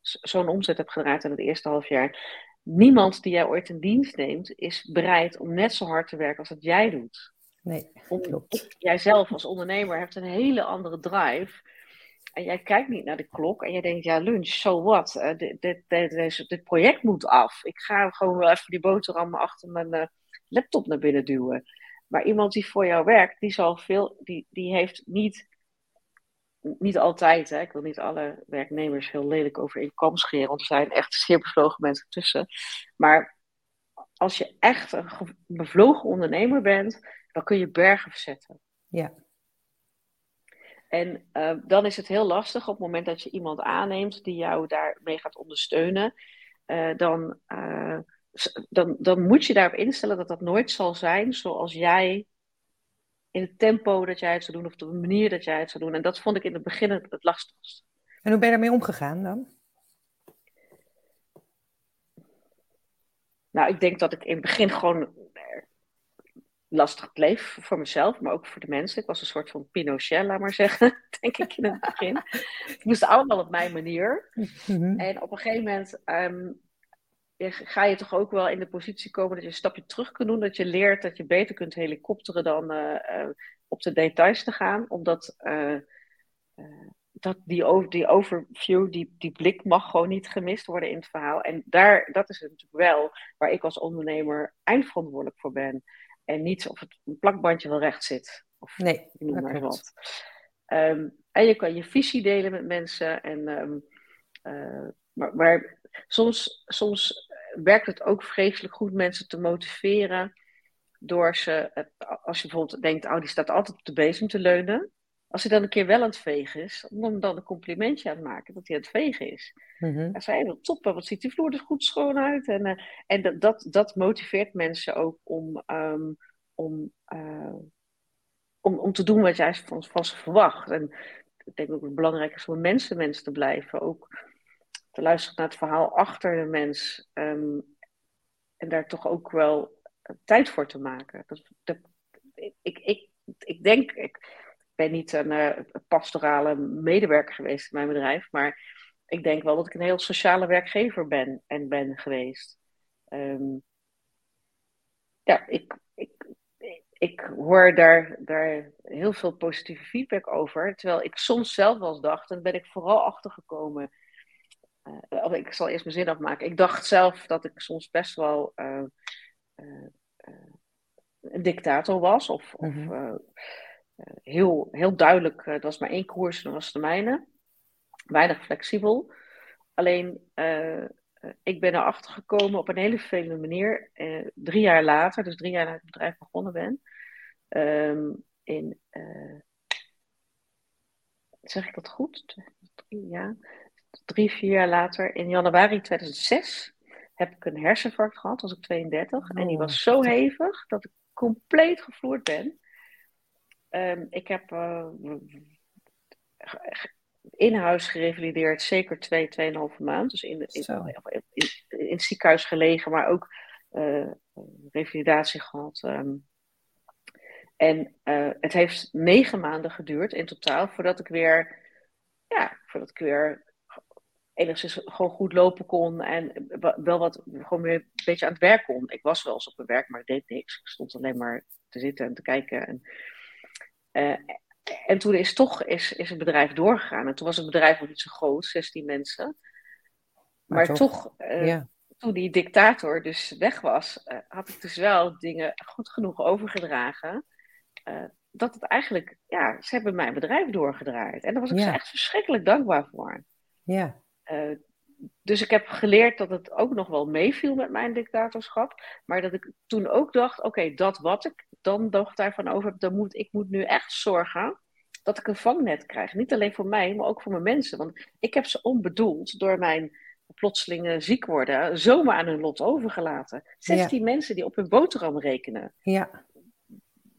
zo'n omzet heb gedraaid in het eerste half jaar. Niemand die jij ooit in dienst neemt, is bereid om net zo hard te werken als dat jij doet. Nee, klopt. Jijzelf als ondernemer hebt een hele andere drive. En jij kijkt niet naar de klok en je denkt, ja, lunch, so what? Uh, dit, dit, dit, dit, project moet af. Ik ga gewoon wel even die boterham achter mijn uh, laptop naar binnen duwen. Maar iemand die voor jou werkt, die zal veel, die, die heeft niet, niet altijd, hè, ik wil niet alle werknemers heel lelijk over in kam scheren, want er zijn echt zeer bevlogen mensen tussen. Maar als je echt een bevlogen ondernemer bent, dan kun je bergen verzetten. Ja. En uh, dan is het heel lastig op het moment dat je iemand aanneemt die jou daarmee gaat ondersteunen. Uh, dan, uh, dan, dan moet je daarop instellen dat dat nooit zal zijn zoals jij in het tempo dat jij het zou doen of op de manier dat jij het zou doen. En dat vond ik in het begin het, het lastigst. En hoe ben je daarmee omgegaan dan? Nou, ik denk dat ik in het begin gewoon lastig bleef voor mezelf, maar ook voor de mensen. Ik was een soort van Pinochet, laat maar zeggen, denk ik in het begin. Het moest allemaal op mijn manier. Mhm. En op een gegeven moment um, ga je toch ook wel in de positie komen dat je een stapje terug kunt doen. Dat je leert dat je beter kunt helikopteren dan uh, uh, op de details te gaan. Omdat uh, dat die, over, die overview, die, die blik mag gewoon niet gemist worden in het verhaal. En daar, dat is het natuurlijk wel waar ik als ondernemer eindverantwoordelijk voor ben. en niet of het plakbandje wel recht zit. Of nee, noem maar wat. Um, en je kan je visie delen met mensen. En, um, uh, maar, maar soms, soms werkt het ook vreselijk goed mensen te motiveren. Door ze, als je bijvoorbeeld denkt, oh die staat altijd op de bezem te leunen. Als hij dan een keer wel aan het vegen is, om hem dan een complimentje aan te maken dat hij aan het vegen is. Mm-hmm. Hij zei, wat top, wat ziet die vloer er goed schoon uit. En, uh, en dat, dat, dat motiveert mensen ook om, um, om, uh, om, om te doen wat jij van, van ze verwacht. En ik denk ook dat het belangrijk is om mensen mens te blijven. Ook te luisteren naar het verhaal achter de mens. Um, en daar toch ook wel tijd voor te maken. Dat, ik, ik, ik denk, ik ben niet een uh, pastorale medewerker geweest in mijn bedrijf, maar ik denk wel dat ik een heel sociale werkgever ben en ben geweest. Um, ja, ik, ik, ik hoor daar, daar heel veel positieve feedback over. Terwijl ik soms zelf wel eens dacht, en ben ik vooral achtergekomen. Uh, ik zal eerst mijn zin afmaken. Ik dacht zelf dat ik soms best wel uh, uh, een dictator was. Of, of mhm. heel, heel duidelijk, dat was maar één koers en dat was de mijne. Weinig flexibel. Alleen ik ben erachter gekomen op een hele vervelende manier. drie jaar later, dus drie jaar nadat het bedrijf begonnen ben. Um, in, zeg ik dat goed? Drie, ja. Drie, vier jaar later, in januari 2006, heb ik een herseninfarct gehad, was ik 32. en die was oh, zo hevig dat ik compleet gevloerd ben. Um, ik heb uh, in huis gerevalideerd, zeker twee, tweeënhalve maand. Dus in, in, in, in, het ziekenhuis gelegen, maar ook uh, revalidatie gehad. Um, en uh, het heeft negen maanden geduurd in totaal voordat ik weer, ja, voordat ik weer enigszins gewoon goed lopen kon en wel wat, gewoon weer een beetje aan het werk kon. Ik was wel eens op mijn werk, maar ik deed niks. Ik stond alleen maar te zitten en te kijken. En, uh, en toen is toch is, is het bedrijf doorgegaan. En toen was het bedrijf nog niet zo groot, 16 mensen. Maar, maar toch, uh, ja. toen die dictator dus weg was, uh, had ik dus wel dingen goed genoeg overgedragen. Dat het eigenlijk, ja, ze hebben mijn bedrijf doorgedraaid. En daar was ik ja. echt verschrikkelijk dankbaar voor. Ja. Uh, dus ik heb geleerd dat het ook nog wel meeviel met mijn dictatorschap. Maar dat ik toen ook dacht, oké, okay, dat wat ik dan dacht daarvan over heb, dan moet ik moet nu echt zorgen dat ik een vangnet krijg. Niet alleen voor mij, maar ook voor mijn mensen. Want ik heb ze onbedoeld door mijn plotseling ziek worden, zomaar aan hun lot overgelaten. 16 ja. mensen die op hun boterham rekenen. Ja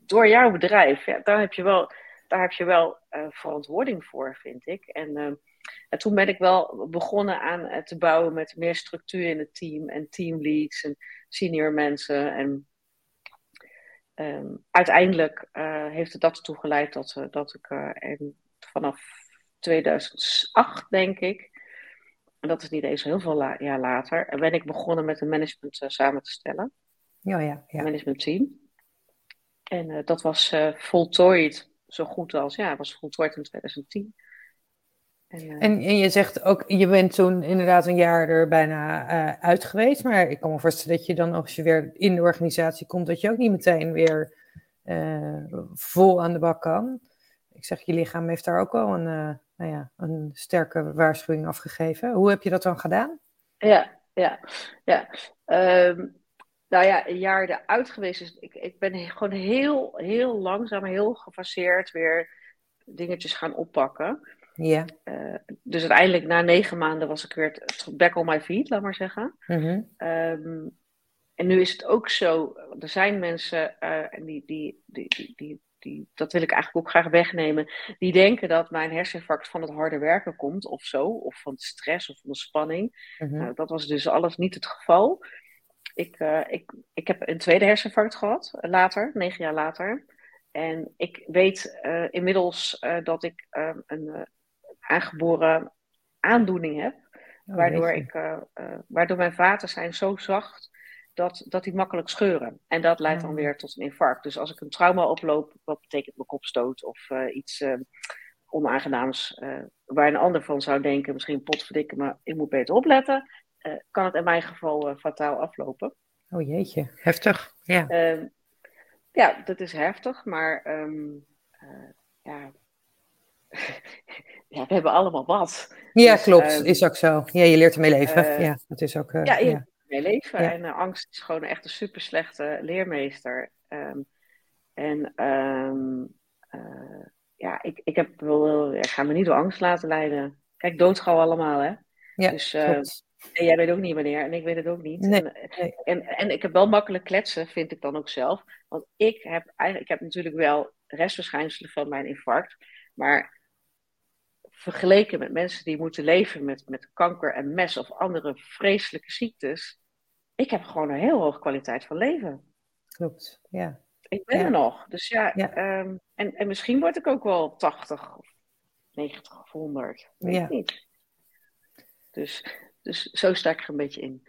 door jouw bedrijf, ja, daar heb je wel, daar heb je wel uh, verantwoording voor, vind ik. En, uh, en, toen ben ik wel begonnen aan uh, te bouwen met meer structuur in het team en teamleads en senior mensen. En um, uiteindelijk heeft het dat ertoe geleid dat, dat ik en vanaf 2008, denk ik, en dat is niet eens heel veel la jaar later, ben ik begonnen met een management samen te stellen. Ja, ja, ja. Management team. En dat was voltooid, zo goed als, ja, was voltooid in 2010. En, uh, en, en, je zegt ook, je bent toen inderdaad een jaar er bijna uit geweest, maar ik kan me voorstellen dat je dan als je weer in de organisatie komt, dat je ook niet meteen weer vol aan de bak kan. Ik zeg, je lichaam heeft daar ook wel een, nou ja, een sterke waarschuwing afgegeven. Hoe heb je dat dan gedaan? Ja, ja, ja. Um, nou ja, een jaar eruit geweest is. Ik, ik ben gewoon heel, heel langzaam, heel gefaseerd weer dingetjes gaan oppakken. Ja. Uh, dus uiteindelijk na negen maanden was ik weer back on my feet, laat maar zeggen. Mm-hmm. Um, en nu is het ook zo, er zijn mensen, uh, en die, die, die, die, die, die, dat wil ik eigenlijk ook graag wegnemen, die denken dat mijn herseninfarct van het harde werken komt of zo, of van stress of van de spanning. Mm-hmm. Nou, dat was dus alles niet het geval. Ik, uh, ik, ik heb een tweede herseninfarct gehad, eh, later, negen jaar later. En ik weet uh, inmiddels uh, dat ik een aangeboren aandoening heb. Oh, waardoor, ik, waardoor mijn vaten zijn zo zacht dat, dat die makkelijk scheuren. En dat leidt dan oh. weer tot een infarct. Dus als ik een trauma oploop, wat betekent mijn kopstoot of iets onaangenaams, waar een ander van zou denken, misschien potverdikken, maar ik moet beter opletten uh, kan het in mijn geval uh, fataal aflopen. Oh jeetje, heftig. Ja. Uh, ja, dat is heftig, maar ehm, eh, ja. Ja, we hebben allemaal wat. Ja, dus, klopt. Ehm, is ook zo. Ja, je leert ermee leven. ja, dat is ook. ja, je ja. mee leven. En angst is gewoon echt een super slechte leermeester. Um, en ja, ik, ik, heb, wil, ik ga me niet door angst laten leiden. Kijk, doodgauw allemaal, hè? Ja, dus, en jij weet ook niet wanneer en ik weet het ook niet. Nee, en, en, en, ik heb wel makkelijk kletsen, vind ik dan ook zelf. Want ik heb, eigenlijk, ik heb natuurlijk wel restverschijnselen van mijn infarct. Maar vergeleken met mensen die moeten leven met, met kanker en mes of andere vreselijke ziektes. Ik heb gewoon een heel hoge kwaliteit van leven. Klopt, ja. Ik ben er nog. Dus ja, ehm, en, en misschien word ik ook wel 80 of 90 of 100. Weet ja. niet. Dus, dus zo sta ik er een beetje in.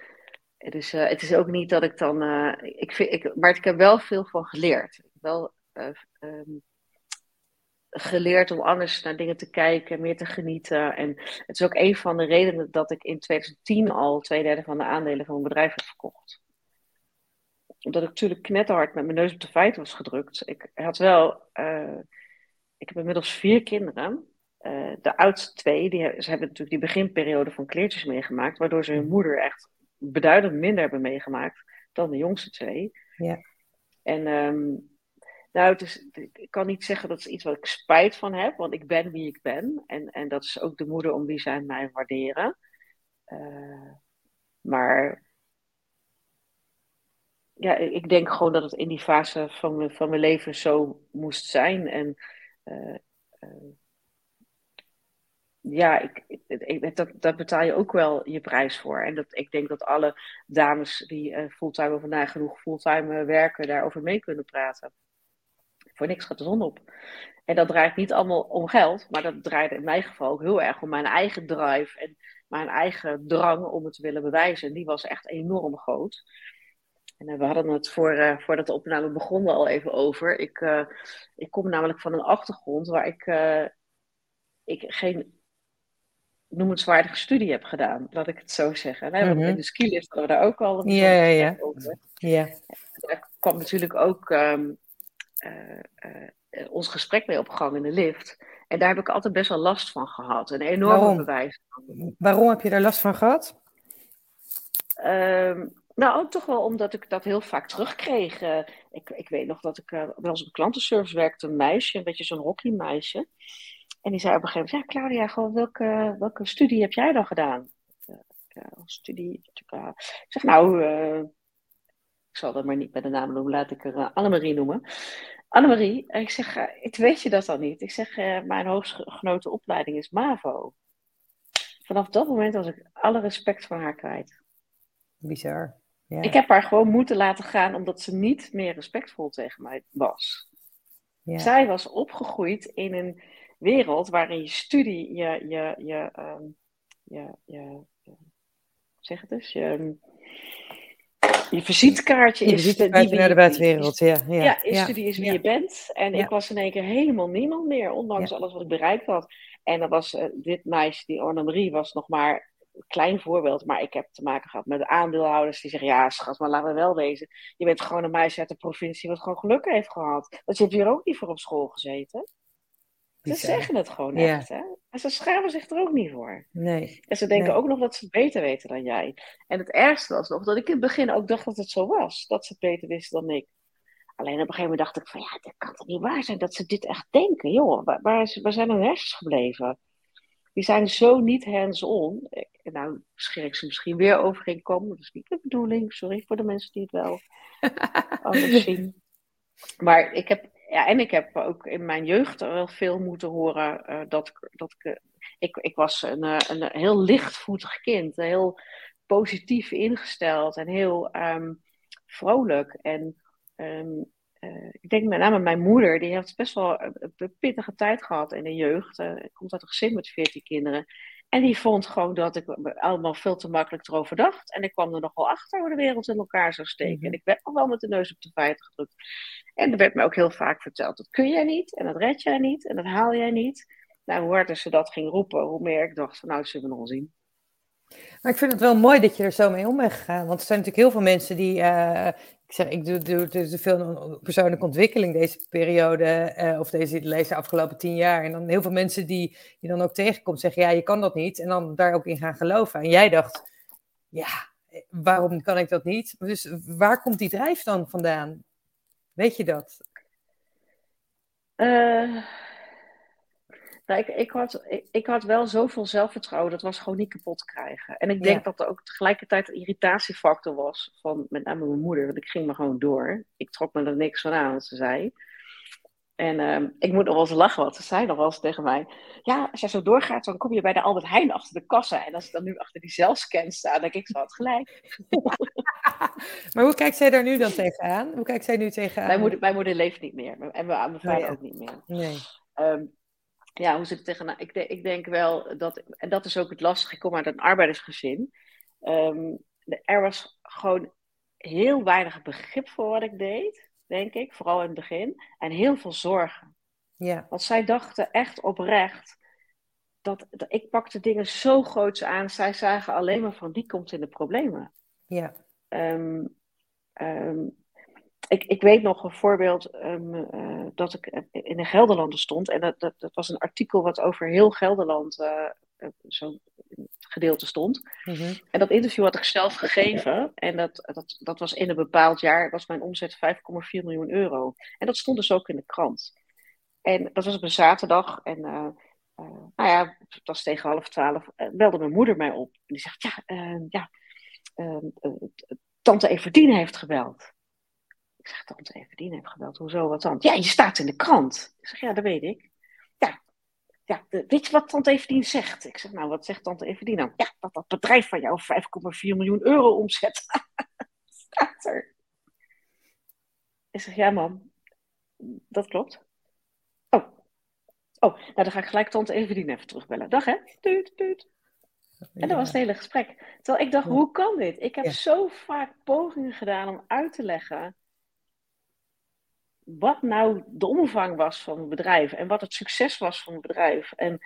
Het is, uh, het is ook niet dat ik dan. Uh, ik vind, ik, maar ik heb wel veel van geleerd. Wel uh, um, geleerd om anders naar dingen te kijken, meer te genieten. En het is ook een van de redenen dat ik in 2010 al twee derde van de aandelen van mijn bedrijf heb verkocht omdat ik natuurlijk knetterhard met mijn neus op de feiten was gedrukt. Ik had wel, uh, ik heb inmiddels vier kinderen. Uh, de oudste twee, die, ze hebben natuurlijk die beginperiode van kleertjes meegemaakt, waardoor ze hun mhm. moeder echt beduidend minder hebben meegemaakt dan de jongste twee. Ja. En um, nou, het is, ik kan niet zeggen dat is iets wat ik spijt van heb, want ik ben wie ik ben. En, en dat is ook de moeder om wie zij mij waarderen. Uh, maar ja, ik denk gewoon dat het in die fase van mijn, van mijn leven zo moest zijn. En uh, uh, ja, ik, ik, dat, dat betaal je ook wel je prijs voor. En dat, ik denk dat alle dames die fulltime of nagenoeg fulltime werken, daarover mee kunnen praten. Voor niks gaat de zon op. En dat draait niet allemaal om geld, maar dat draait in mijn geval ook heel erg om mijn eigen drive en mijn eigen drang om het te willen bewijzen. En die was echt enorm groot. En uh, we hadden het voor, uh, voordat de opname begonnen al even over. Ik, uh, ik kom namelijk van een achtergrond waar ik, ik geen noemenswaardige studie heb gedaan, laat ik het zo zeggen. Nee, want mhm. in de skilift hadden we daar ook al een ja, ja, ja. over. Ja. Daar kwam natuurlijk ook um, ons gesprek mee op gang in de lift. En daar heb ik altijd best wel last van gehad. Een enorme Waarom? bewijs. Waarom heb je daar last van gehad? Um, nou, toch wel omdat ik dat heel vaak terugkreeg. Uh, ik, ik weet nog dat ik uh, wel eens op klantenservice werkte, een meisje, een beetje zo'n hockeymeisje. En die zei op een gegeven moment, ja Claudia, gewoon welke, welke studie heb jij dan gedaan? Uh, studie, ik zeg nou, ik zal dat maar niet bij de naam noemen, laat ik er Annemarie noemen. Annemarie, ik zeg, ik weet je dat dan niet? Ik zeg, mijn hoogstgenoten opleiding is MAVO. Vanaf dat moment was ik alle respect voor haar kwijt. Bizar. Ja. Ik heb haar gewoon moeten laten gaan omdat ze niet meer respectvol tegen mij was. Ja. Zij was opgegroeid in een wereld waarin je studie, je, je, je, um, je, je, zeg het eens, je, je visitekaartje is visitekaartje naar de buitenwereld, ja. Ja, ja is studie is wie je bent. En ik was in één keer helemaal niemand meer, ondanks alles wat ik bereikt had. En dan was uh, dit meisje, die Marie, was nog maar klein voorbeeld, maar ik heb te maken gehad met aandeelhouders die zeggen: Ja, schat, maar laten we wel wezen. Je bent gewoon een meisje uit de provincie wat gewoon geluk heeft gehad. Dat je hebt hier ook niet voor op school gezeten. Ze zeggen het gewoon echt, hè? En ze schamen zich er ook niet voor. Nee. En ze denken ook nog dat ze het beter weten dan jij. En het ergste was nog dat ik in het begin ook dacht dat het zo was. Dat ze het beter wisten dan ik. Alleen op een gegeven moment dacht ik van ja, dat kan toch niet waar zijn dat ze dit echt denken. Joh, waar, waar, zijn hun hersens gebleven? die zijn zo niet hands-on. Nou, scheer ik ze misschien weer overheen komen. Dat is niet de bedoeling. Sorry voor de mensen die het wel anders zien. Maar ik heb, ja, en ik heb ook in mijn jeugd wel veel moeten horen dat, dat ik, eh, ik, ik was een, eh, een heel lichtvoetig kind. Heel positief ingesteld en heel um, vrolijk. En uh, ik denk met name mijn moeder, die heeft best wel een, pittige tijd gehad in de jeugd. Uh, komt uit een gezin met veertien kinderen. En die vond gewoon dat ik allemaal veel te makkelijk erover dacht. En ik kwam er nog wel achter hoe de wereld in elkaar zou steken. Mhm. En ik werd nog wel met de neus op de feiten gedrukt. En er werd me ook heel vaak verteld, dat kun jij niet. En dat red jij niet. En dat haal jij niet. Nou, hoe harder ze dat ging roepen, hoe meer ik dacht van nou, dat zullen we nog zien. Maar ik vind het wel mooi dat je er zo mee om bent gegaan. Want er zijn natuurlijk heel veel mensen die, uh, ik zeg, ik doe, doe, doe veel persoonlijke ontwikkeling deze periode, uh, of deze, deze afgelopen tien jaar. En dan heel veel mensen die je dan ook tegenkomt zeggen, ja, je kan dat niet. En dan daar ook in gaan geloven. En jij dacht, ja, waarom kan ik dat niet? Dus waar komt die drijf dan vandaan? Weet je dat? Uh, nou, ik, ik, had, ik, had wel zoveel zelfvertrouwen, dat was gewoon niet kapot krijgen. En ik denk dat er ook tegelijkertijd een irritatiefactor was van met name mijn moeder, want ik ging maar gewoon door. Ik trok me er niks van aan, wat ze zei. En uh, ik moet nog wel eens lachen, want ze zei nog wel eens tegen mij: Ja, als jij zo doorgaat, dan kom je bij de Albert Heijn achter de kassa. En als ik dan nu achter die zelfscan sta, dan denk ik: Ze had gelijk. maar hoe kijkt zij daar nu dan tegenaan? Hoe kijkt zij nu tegenaan? Mijn moeder, mijn moeder leeft niet meer. En mijn, mijn vader oh ook niet meer. Nee. Um, ja, hoe zit het tegenaan? Ik, ik denk wel dat, en dat is ook het lastige, ik kom uit een arbeidersgezin. Um, er was gewoon heel weinig begrip voor wat ik deed, denk ik, vooral in het begin. En heel veel zorgen. Ja. Want zij dachten echt oprecht dat, dat ik pakte dingen zo groots aan. Zij zagen alleen maar van die komt in de problemen. Ja. Um, um, ik, ik weet nog een voorbeeld um, uh, dat ik in de Gelderlanden stond. En dat, dat, dat, was een artikel wat over heel Gelderland uh, zo'n gedeelte stond. Mm -hmm. En dat interview had ik zelf gegeven. En dat, dat, dat was in een bepaald jaar, was mijn omzet 5,4 miljoen euro. En dat stond dus ook in de krant. En dat was op een zaterdag. En uh, nou ja, het was tegen half twaalf. belde mijn moeder mij op. En die zegt, ja, ja tante Everdien heeft gebeld. Ik zeg, tante Everdien heeft gebeld. Hoezo, wat dan? Ja, je staat in de krant. Ik zeg, ja, dat weet ik. Ja, ja de, weet je wat tante Everdien zegt? Ik zeg, nou, wat zegt tante Everdien nou? Ja, dat dat bedrijf van jou 5,4 miljoen euro omzet. staat er. Ik zeg, ja man, dat klopt. Oh, oh nou dan ga ik gelijk tante Everdien even terugbellen. Dag hè, tuut, tuut. En dat was het hele gesprek. Terwijl ik dacht, hoe kan dit? Ik heb ja. zo vaak pogingen gedaan om uit te leggen wat nou de omvang was van het bedrijf en wat het succes was van het bedrijf. En,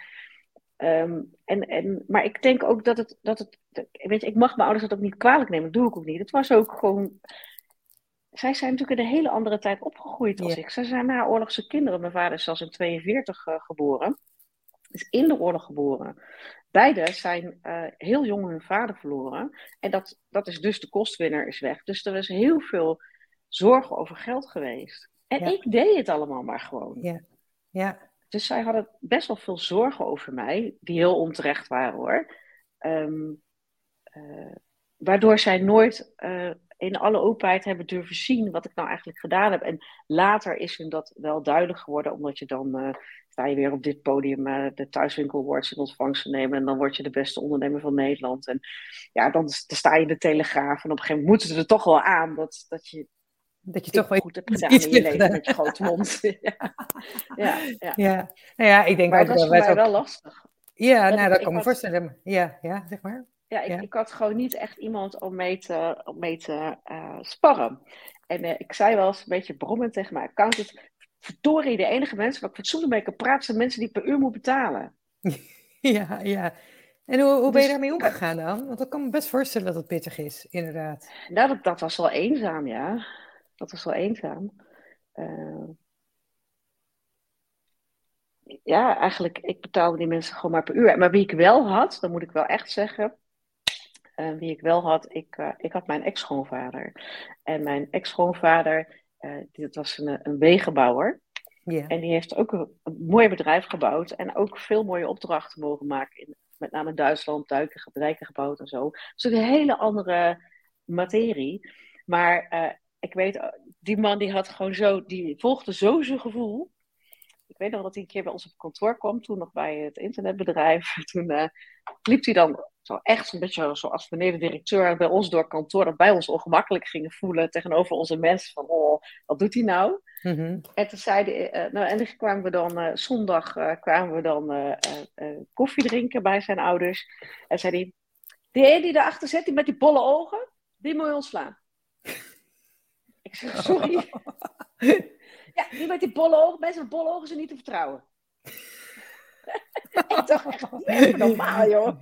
um, en, en, maar ik denk ook dat het, dat het. Weet je, ik mag mijn ouders dat ook niet kwalijk nemen, dat doe ik ook niet. Het was ook gewoon. Zij zijn natuurlijk in een hele andere tijd opgegroeid als ja. ik. Zij zijn na oorlogse kinderen. Mijn vader is zelfs in 42 uh, geboren. Is in de oorlog geboren. Beide zijn uh, heel jong hun vader verloren. En dat, dat is dus de kostwinner is weg. Dus er is heel veel zorgen over geld geweest. En ja. ik deed het allemaal maar gewoon. Ja. ja. Dus zij hadden best wel veel zorgen over mij, die heel onterecht waren hoor. Um, uh, waardoor zij nooit uh, in alle openheid hebben durven zien wat ik nou eigenlijk gedaan heb. En later is hun dat wel duidelijk geworden, omdat je dan uh, sta je weer op dit podium de Thuiswinkel Awards in ontvangst te nemen. En dan word je de beste ondernemer van Nederland. En ja, dan, dan sta je in de Telegraaf. En op een gegeven moment moeten ze er toch wel aan dat, dat je dat je toch wel goed hebt gedaan in je leven met je grote mond. ja. Ja, ja. ja. Nou ja, ik denk maar dat was voor mij ook... wel lastig. Ja, dat nou, dat kan me voorstellen. Ja, ja, zeg maar. Ja, ik, ja. ik had gewoon niet echt iemand om mee te, om mee te uh, sparren. En uh, ik zei wel eens een beetje brommend tegen mijn accountant... Verdorie, de enige mensen waar ik fatsoenlijk mee kan praten... zijn mensen die per uur moet betalen. ja, ja. En hoe, hoe ben je dus, daarmee omgegaan dan? Want ik kan me best voorstellen dat het pittig is, inderdaad. Nou, dat, dat was wel eenzaam, ja. Dat was wel eenzaam. Uh, ja, eigenlijk, ik betaalde die mensen gewoon maar per uur. Maar wie ik wel had, dan moet ik wel echt zeggen. Uh, wie ik wel had, ik, uh, ik had mijn ex-schoonvader. En mijn ex-schoonvader, dat was een, een wegenbouwer. Yeah. En die heeft ook een, een, mooi bedrijf gebouwd. En ook veel mooie opdrachten mogen maken. In, met name Duitsland, duiken, dijken gebouwd en zo. Dus een hele andere materie. Maar ik weet, eh, die man die had gewoon zo, die volgde zo zijn gevoel. Ik weet nog dat hij een keer bij ons op kantoor kwam, toen nog bij het internetbedrijf. Toen uh, liep hij dan zo echt een beetje zoals meneer de directeur bij ons door kantoor, dat bij ons ongemakkelijk gingen voelen tegenover onze mensen. Van, oh, wat doet hij nou? Mm -hmm. En toen zei hij, uh, nou, en dan kwamen we dan, uh, zondag kwamen we dan koffie drinken bij zijn ouders. En zei hij, die een die daarachter zit, die met die bolle ogen, die moet je ontslaan. Ik zeg, sorry. ja, die met die bolle ogen, mensen met bolle ogen zijn niet te vertrouwen. ik dacht echt, normaal joh.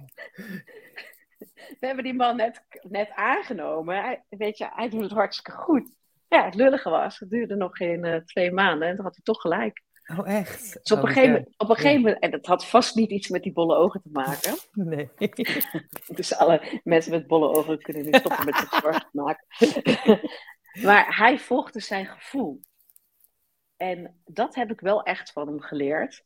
We hebben die man net, net aangenomen. Hij, weet je, hij doet het hartstikke goed. Ja, het lullige was, het duurde nog geen twee maanden en toen had hij toch gelijk. Oh, echt? Dus op, een, gegeven, moment, op een gegeven moment, en dat had vast niet iets met die bolle ogen te maken. Nee. dus alle mensen met bolle ogen kunnen nu stoppen met zich zwart te maken. Maar hij volgde zijn gevoel. En dat heb ik wel echt van hem geleerd.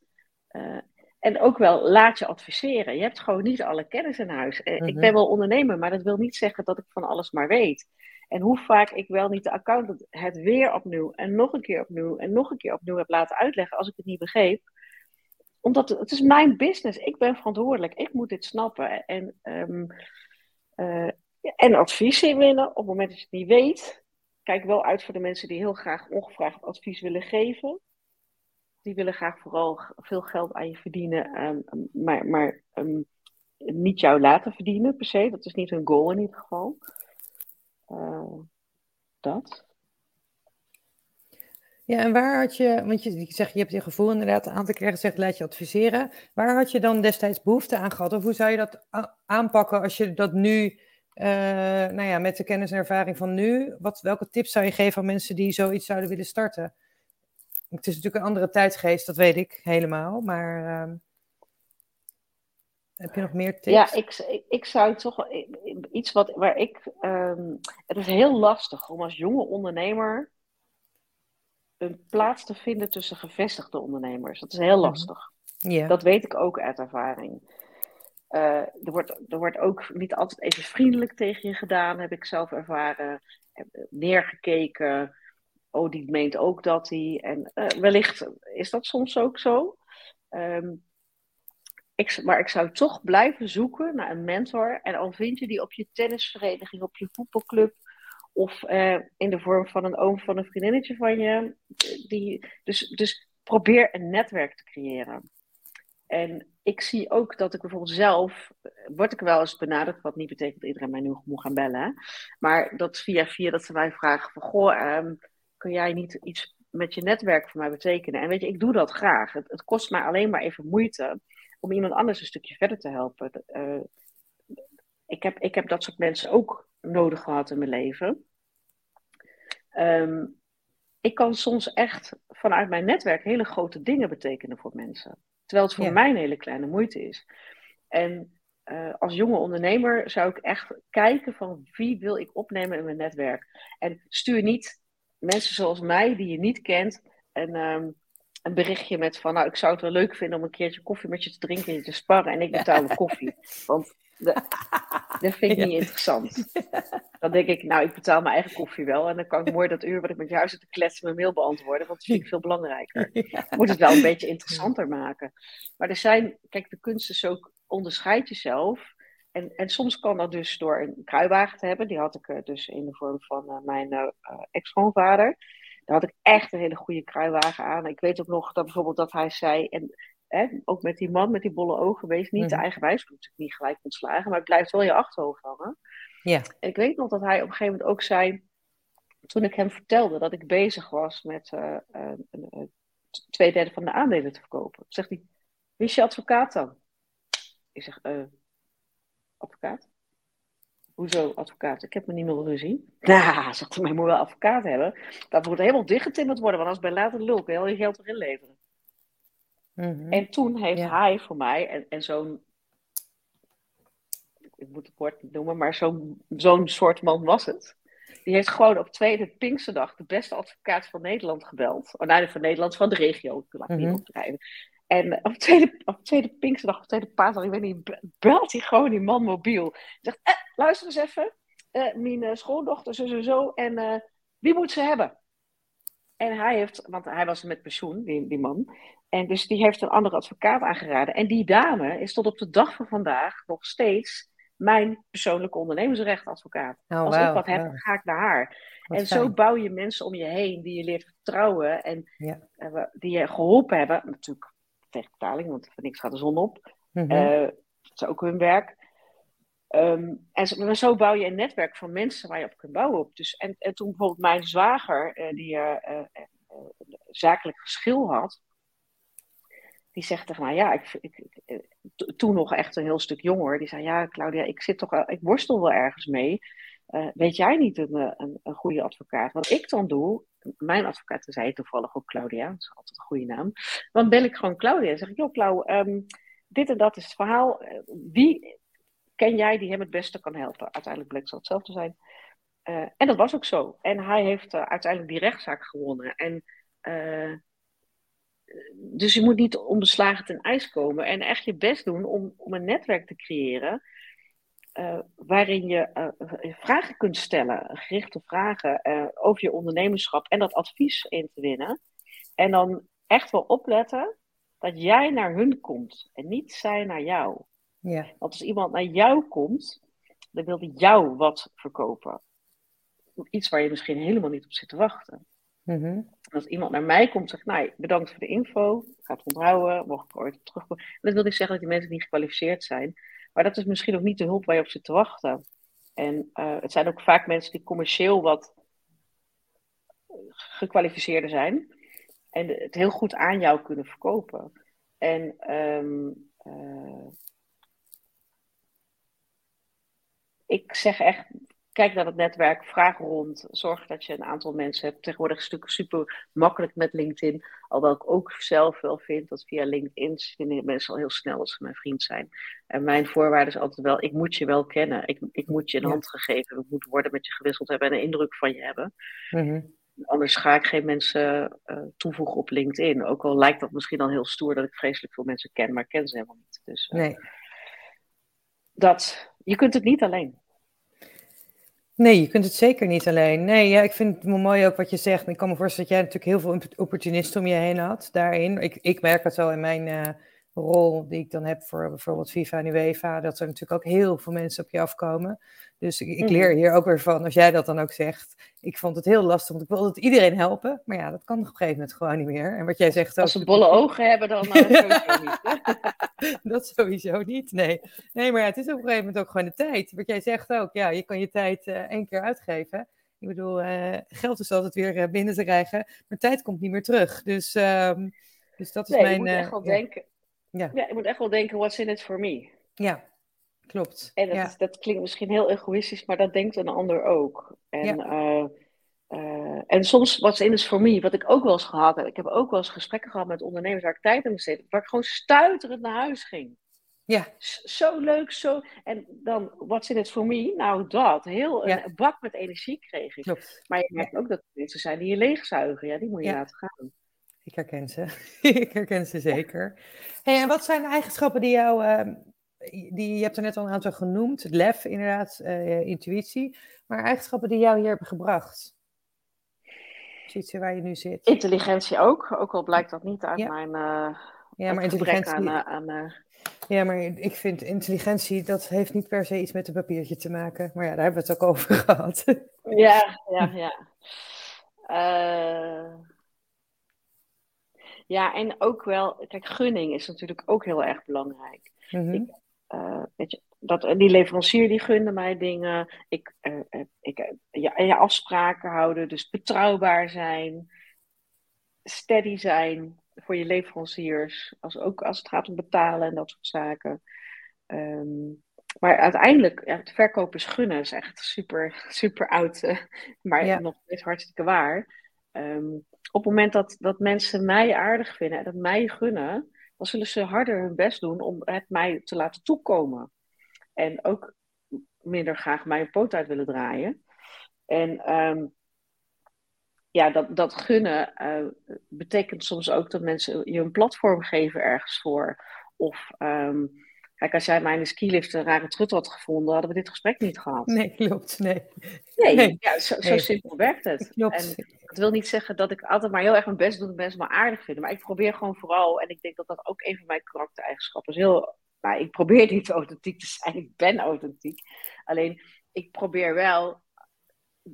Uh, en ook wel laat je adviseren. Je hebt gewoon niet alle kennis in huis. Uh, Ik mhm. ben wel ondernemer, maar dat wil niet zeggen dat ik van alles maar weet. En hoe vaak ik wel niet de accountant het weer opnieuw en nog een keer opnieuw en nog een keer opnieuw heb laten uitleggen als ik het niet begreep. Omdat het, het is mijn business. Ik ben verantwoordelijk. Ik moet dit snappen. En, um, uh, en advies inwinnen op het moment dat je het niet weet. Kijk wel uit voor de mensen die heel graag ongevraagd advies willen geven. Die willen graag vooral veel geld aan je verdienen, um, maar, maar um, niet jou laten verdienen per se. Dat is niet hun goal in ieder geval. Uh, dat. Ja, en waar had je, want je, zegt, je hebt je gevoel inderdaad een aantal keer gezegd, laat je adviseren. Waar had je dan destijds behoefte aan gehad? Of hoe zou je dat aanpakken als je dat nu, uh, nou ja, met de kennis en ervaring van nu, wat, welke tips zou je geven aan mensen die zoiets zouden willen starten? Het is natuurlijk een andere tijdsgeest, dat weet ik helemaal, maar... Uh, heb je nog meer tips? Ja, ik, ik, zou toch iets wat waar ik. Um, het is heel lastig om als jonge ondernemer een plaats te vinden tussen gevestigde ondernemers. Dat is heel mhm. lastig. Ja. Dat weet ik ook uit ervaring. Uh, er, wordt, er wordt ook niet altijd even vriendelijk tegen je gedaan, heb ik zelf ervaren. Neergekeken. Oh, die meent ook dat hij. En uh, wellicht is dat soms ook zo. Um, ik, maar ik zou toch blijven zoeken naar een mentor. En al vind je die op je tennisvereniging, op je voetbalclub. Of eh, in de vorm van een oom van een vriendinnetje van je. Die, dus, dus probeer een netwerk te creëren. En ik zie ook dat ik bijvoorbeeld zelf, word ik wel eens benaderd, wat niet betekent dat iedereen mij nu moet gaan bellen. Maar dat via via dat ze mij vragen van, goh, um, kun jij niet iets met je netwerk voor mij betekenen? En weet je, ik doe dat graag. Het, kost mij alleen maar even moeite om iemand anders een stukje verder te helpen. Uh, ik, heb, ik heb dat soort mensen ook nodig gehad in mijn leven. Um, ik kan soms echt vanuit mijn netwerk hele grote dingen betekenen voor mensen. Terwijl het voor mij een hele kleine moeite is. En uh, als jonge ondernemer zou ik echt kijken van wie wil ik opnemen in mijn netwerk. En stuur niet mensen zoals mij die je niet kent. En um, een berichtje met van, nou, ik zou het wel leuk vinden om een keertje koffie met je te drinken en te sparren. En ik betaal de koffie. Want de, dat vind ik niet interessant. Dan denk ik, nou, ik betaal mijn eigen koffie wel. En dan kan ik mooi dat uur wat ik met jou zit te kletsen mijn mail beantwoorden. Want dat vind ik veel belangrijker. Ja. Moet het wel een beetje interessanter maken. Maar er zijn, kijk, de kunst is ook, onderscheid jezelf. En, en soms kan dat dus door een kruiwagen te hebben. Die had ik uh, dus in de vorm van uh, mijn uh, ex-schoonvader. Daar had ik echt een hele goede kruiwagen aan. Ik weet ook nog dat bijvoorbeeld dat hij zei, en hè, ook met die man met die bolle ogen, wees niet mhm. eigenwijs. Ik natuurlijk niet gelijk ontslagen, maar het blijft wel je achterhoofd hangen. Ja. En ik weet nog dat hij op een gegeven moment ook zei, toen ik hem vertelde dat ik bezig was met uh, uh, twee derde van de aandelen te verkopen, zegt hij, wie is je advocaat dan? Ik zeg, advocaat? Hoezo advocaat? Ik heb me niet meer ruzie. Nou, zegt hij, maar je moet wel advocaat hebben. Dat moet helemaal dichtgetimmerd worden, want als bij later lul kun je al je geld erin leveren. Mhm. En toen heeft hij voor mij, en, en zo'n, ik moet het woord niet noemen, maar zo'n zo'n soort man was het. Die heeft gewoon op tweede Pinksterdag de beste advocaat van Nederland gebeld. Oh, nee, van Nederland, van de regio. Ik niet mhm. opdrijven. En op tweede, op tweede Pinksterdag, op tweede paasdag, ik weet niet, belt hij gewoon die man mobiel. Zegt, eh, luister eens even, uh, mijn uh, schoondochter zo, zo, zo, en uh, wie moet ze hebben? En hij heeft, want hij was met pensioen, die, die man, en dus die heeft een andere advocaat aangeraden. En die dame is tot op de dag van vandaag nog steeds mijn persoonlijke ondernemersrechtadvocaat. Oh, Als ik wat heb, ga ik naar haar. en zo bouw je mensen om je heen die je leert vertrouwen en ja. die je geholpen hebben. Natuurlijk tegen betaling, want voor niks gaat de zon op. Mm dat is ook hun werk. Um, en zo, zo, bouw je een netwerk van mensen waar je op kunt bouwen. Op. Dus, en, en toen bijvoorbeeld mijn zwager, uh, die zakelijk geschil had, die zegt tegen mij, ja, ik, ik, toen nog echt een heel stuk jonger, die zei, ja, Claudia, ik zit toch, ik worstel wel ergens mee. uh, weet jij niet een, een, een, goede advocaat? Wat ik dan doe, mijn advocaat zei toevallig ook Claudia, dat is altijd een goede naam. Dan bel ik gewoon Claudia en zeg ik, joh Clau, ehm, dit en dat is het verhaal. Wie ken jij die hem het beste kan helpen? Uiteindelijk bleek het hetzelfde zijn. Uh, en dat was ook zo. En hij heeft uiteindelijk die rechtszaak gewonnen. En dus je moet niet onbeslagen ten ijs komen en echt je best doen om, om een netwerk te creëren uh, waarin je uh, vragen kunt stellen, gerichte vragen uh, over je ondernemerschap en dat advies in te winnen. En dan echt wel opletten dat jij naar hun komt en niet zij naar jou. Ja. Want als iemand naar jou komt, dan wil die jou wat verkopen. Iets waar je misschien helemaal niet op zit te wachten. Mm Als iemand naar mij komt en zegt, nou, bedankt voor de info, ik ga het onthouden, mocht ik ooit terugkomen. Dat wil niet zeggen dat die mensen niet gekwalificeerd zijn. Maar dat is misschien ook niet de hulp waar je op zit te wachten. En uh, het zijn ook vaak mensen die commercieel wat gekwalificeerder zijn. En het heel goed aan jou kunnen verkopen. En um, uh, ik zeg echt, kijk naar het netwerk, vraag rond. Zorg dat je een aantal mensen hebt. Tegenwoordig is het natuurlijk super makkelijk met LinkedIn. Alhoewel ik ook zelf wel vind dat via LinkedIn vinden mensen al heel snel dat ze mijn vriend zijn. En mijn voorwaarde is altijd wel, ik moet je wel kennen. Ik, ik moet je een hand gegeven. Ik moet woorden met je gewisseld hebben en een indruk van je hebben. Mhm. Anders ga ik geen mensen uh, toevoegen op LinkedIn. Ook al lijkt dat misschien al heel stoer dat ik vreselijk veel mensen ken, maar ik ken ze helemaal niet. Dus, uh, nee. Dat, je kunt het niet alleen. Nee, je kunt het zeker niet alleen. Nee, ja, ik vind het mooi ook wat je zegt. Ik kan me voorstellen dat jij natuurlijk heel veel opportunisten om je heen had daarin. Ik, ik merk het zo in mijn uh, rol die ik dan heb voor bijvoorbeeld FIFA en UEFA, dat er natuurlijk ook heel veel mensen op je afkomen. Dus ik, ik, leer mhm. hier ook weer van, als jij dat dan ook zegt. Ik vond het heel lastig, want ik wilde iedereen helpen. Maar ja, dat kan op een gegeven moment gewoon niet meer. En wat jij zegt Als ze bolle ogen hebben, dan uh, sowieso niet. dat sowieso niet, nee. Nee, maar ja, het is op een gegeven moment ook gewoon de tijd. Wat jij zegt ook, ja, je kan je tijd uh, één keer uitgeven. Ik bedoel, uh, geld is altijd weer binnen te krijgen, maar tijd komt niet meer terug. Dus, uh, dus dat is nee, mijn... Je moet echt wel ja. denken... Ja. ja, je moet echt wel denken, what's in it for me? Ja, Klopt. En dat, is, dat, klinkt misschien heel egoïstisch, maar dat denkt een ander ook. En, ja. uh, en soms, wat in is voor mij, wat ik ook wel eens gehad heb, ik heb ook wel eens gesprekken gehad met ondernemers waar ik tijd aan besteed, waar ik gewoon stuiterend naar huis ging. Ja. Zo leuk, zo. En dan, wat in het voor mij? Nou, dat. Heel een bak met energie kreeg ik. Klopt. Maar je merkt ook dat er mensen zijn die je leegzuigen. Ja, die moet je laten gaan. Ik herken ze. ik herken ze zeker. Hey, en wat zijn de eigenschappen die jou uh, die, je hebt er net al een aantal genoemd. Het lef, inderdaad, uh, intuïtie. Maar eigenschappen die jou hier hebben gebracht. Ziet waar je nu zit. Intelligentie ook. Ook al blijkt dat niet uit mijn uh, ja, maar intelligentie, aan... Uh, aan ja, maar ik vind intelligentie, dat heeft niet per se iets met een papiertje te maken. Maar ja, daar hebben we het ook over gehad. Ja, ja, ja. Ja, en ook wel, kijk, gunning is natuurlijk ook heel erg belangrijk. Mm -hmm. ik, uh, weet je, dat, die leverancier die gunde mij dingen. Ik, uh, ik, ja, ja, afspraken houden, dus betrouwbaar zijn, steady zijn voor je leveranciers. Als, ook als het gaat om betalen en dat soort zaken. Um, maar uiteindelijk, ja, het verkopen is gunnen is echt super, super oud, uh, maar ja. nog steeds hartstikke waar. Um, op het moment dat, dat mensen mij aardig vinden en dat mij gunnen, dan zullen ze harder hun best doen om het mij te laten toekomen. En ook minder graag mijn poot uit willen draaien. En um, ja, dat, dat gunnen uh, betekent soms ook dat mensen je een platform geven ergens voor. Of um, Kijk, als jij mij in de skilift een rare trut had gevonden, hadden we dit gesprek niet gehad. Nee, klopt. Nee, nee, nee. Ja, zo, zo simpel werkt het. Klopt. En dat wil niet zeggen dat ik altijd maar heel erg mijn best doe om mensen maar aardig vinden. Maar ik probeer gewoon vooral, en ik denk dat dat ook een van mijn karaktereigenschappen is. Heel, nou, ik probeer niet authentiek te zijn, ik ben authentiek. Alleen, ik probeer wel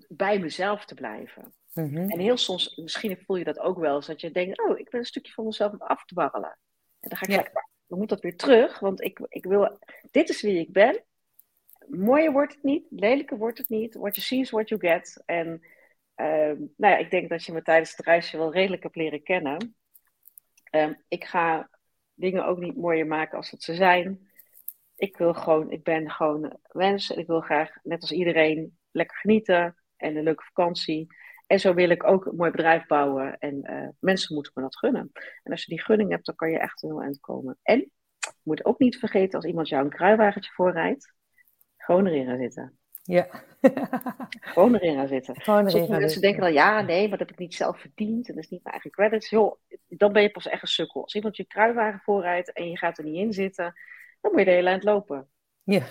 bij mezelf te blijven. Mm -hmm. En heel soms, misschien voel je dat ook wel eens, dat je denkt, oh, ik ben een stukje van mezelf aan het af te barrelen. En dan ga ik ja. lekker dan moet dat weer terug, want ik, ik wil, dit is wie ik ben. Mooier wordt het niet, lelijker wordt het niet. What you see is what you get. En um, nou ja, ik denk dat je me tijdens het reisje wel redelijk hebt leren kennen. Um, ik ga dingen ook niet mooier maken als dat ze zijn. Ik wil gewoon, ik ben gewoon mens en ik wil graag, net als iedereen, lekker genieten en een leuke vakantie. En zo wil ik ook een mooi bedrijf bouwen. En uh, mensen moeten me dat gunnen. En als je die gunning hebt, dan kan je echt heel eind komen. En je moet ook niet vergeten, als iemand jou een kruiwagentje voorrijdt, gewoon erin gaan zitten. Ja. gewoon erin gaan zitten. Gewoon erin Sommige mensen denken dan, ja, nee, maar dat heb ik niet zelf verdiend. En dat is niet mijn eigen credits. Joh, dan ben je pas echt een sukkel. Als iemand je kruiwagen voorrijdt en je gaat er niet in zitten, dan moet je de hele eind lopen. Ja.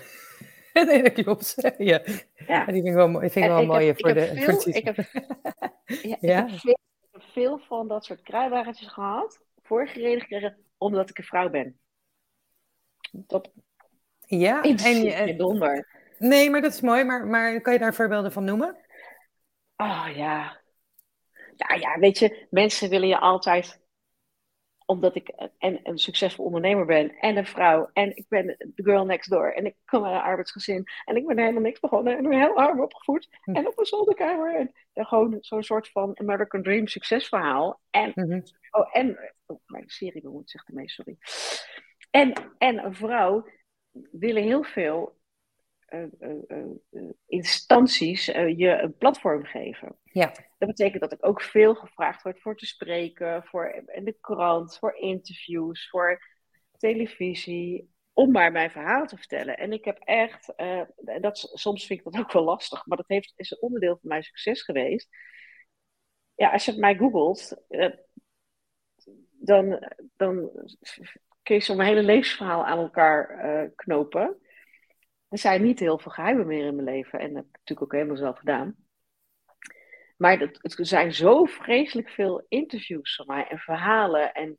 Nee, dat klopt. Ja. ja. Die vind ik wel, vind ik wel mooi voor de veel, ik heb, ja, Ik, heb veel, ik heb veel van dat soort kruiwagentjes gehad, voorgereden gekregen, omdat ik een vrouw ben. Dat ja, en je, donder. Nee, maar dat is mooi. Maar, maar kan je daar voorbeelden van noemen? Oh ja. Ja, ja, weet je, mensen willen je altijd omdat ik en een succesvol ondernemer ben en een vrouw en ik ben de girl next door en ik kom uit een arbeidsgezin en ik ben helemaal niks begonnen en ben heel arm opgevoed hm. en op een zolderkamer en, en gewoon zo'n soort van American Dream succesverhaal en mhm. oh en oh, mijn serie bemoeit zich ermee sorry en en een vrouw willen heel veel instanties je een platform geven. Ja. Dat betekent dat ik ook veel gevraagd word voor te spreken, voor in de krant, voor interviews, voor televisie, om maar mijn verhaal te vertellen. En ik heb echt, dat, soms vind ik dat ook wel lastig, maar dat heeft, is een onderdeel van mijn succes geweest. Ja, als je mij googelt, dan, dan kun je zo'n hele levensverhaal aan elkaar knopen. Er zijn niet heel veel geheimen meer in mijn leven. En dat heb ik natuurlijk ook helemaal zelf gedaan. Maar het, er zijn zo vreselijk veel interviews van mij en verhalen. En,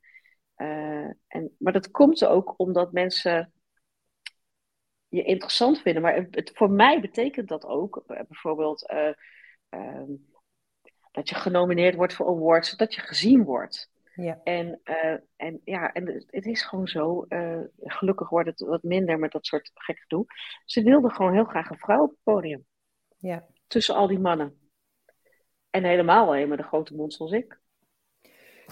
uh, en, maar dat komt ook omdat mensen je interessant vinden. Maar het, voor mij betekent dat ook eh, bijvoorbeeld uh, uh, dat je genomineerd wordt voor awards, dat je gezien wordt. Ja. En, uh, en ja, en het is gewoon zo. Uh, gelukkig wordt het wat minder met dat soort gek gedoe. Ze wilden gewoon heel graag een vrouw op het podium. Ja. Tussen al die mannen. En helemaal alleen maar de grote mond zoals ik.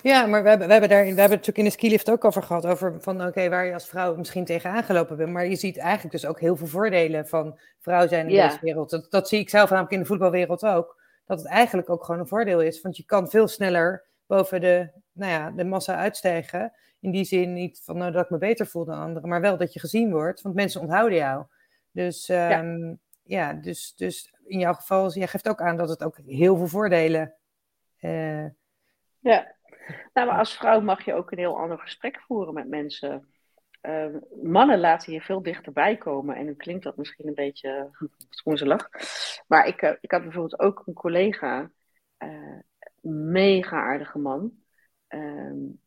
Ja, maar we hebben, we hebben, daar, we hebben het natuurlijk in de skilift ook over gehad. Over van oké, waar je als vrouw misschien tegenaan gelopen bent. Maar je ziet eigenlijk dus ook heel veel voordelen van vrouw zijn in ja. deze wereld. Dat, dat zie ik zelf namelijk in de voetbalwereld ook. Dat het eigenlijk ook gewoon een voordeel is. Want je kan veel sneller boven de, nou ja, de massa uitstijgen. In die zin niet van nou, dat ik me beter voel dan anderen, maar wel dat je gezien wordt, want mensen onthouden jou. Dus ja. Ehm, ja, dus, dus in jouw geval, jij geeft ook aan dat het ook heel veel voordelen. Uh, ja, nou, maar als vrouw mag je ook een heel ander gesprek voeren met mensen. Uh, mannen laten je veel dichterbij komen. En nu klinkt dat misschien een beetje lach. Maar ik, uh, ik had bijvoorbeeld ook een collega. Mega aardige man. Um,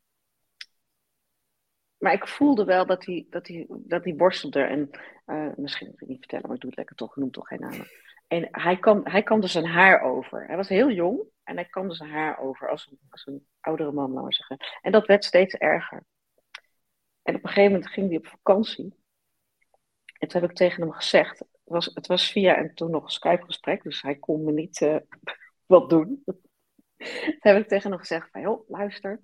maar ik voelde wel dat hij, dat hij, dat hij borstelde. En uh, misschien moet ik het niet vertellen, maar ik doe het lekker toch. Noem toch geen namen. En hij kan, hij kan dus zijn haar over. Hij was heel jong en hij kan dus zijn haar over als een, als een oudere man, laten we zeggen. En dat werd steeds erger. En op een gegeven moment ging hij op vakantie. En toen heb ik tegen hem gezegd, het was, het was via en toen nog Skype-gesprek, dus hij kon me niet uh, wat doen. Toen heb ik tegen hem gezegd van, joh, luister.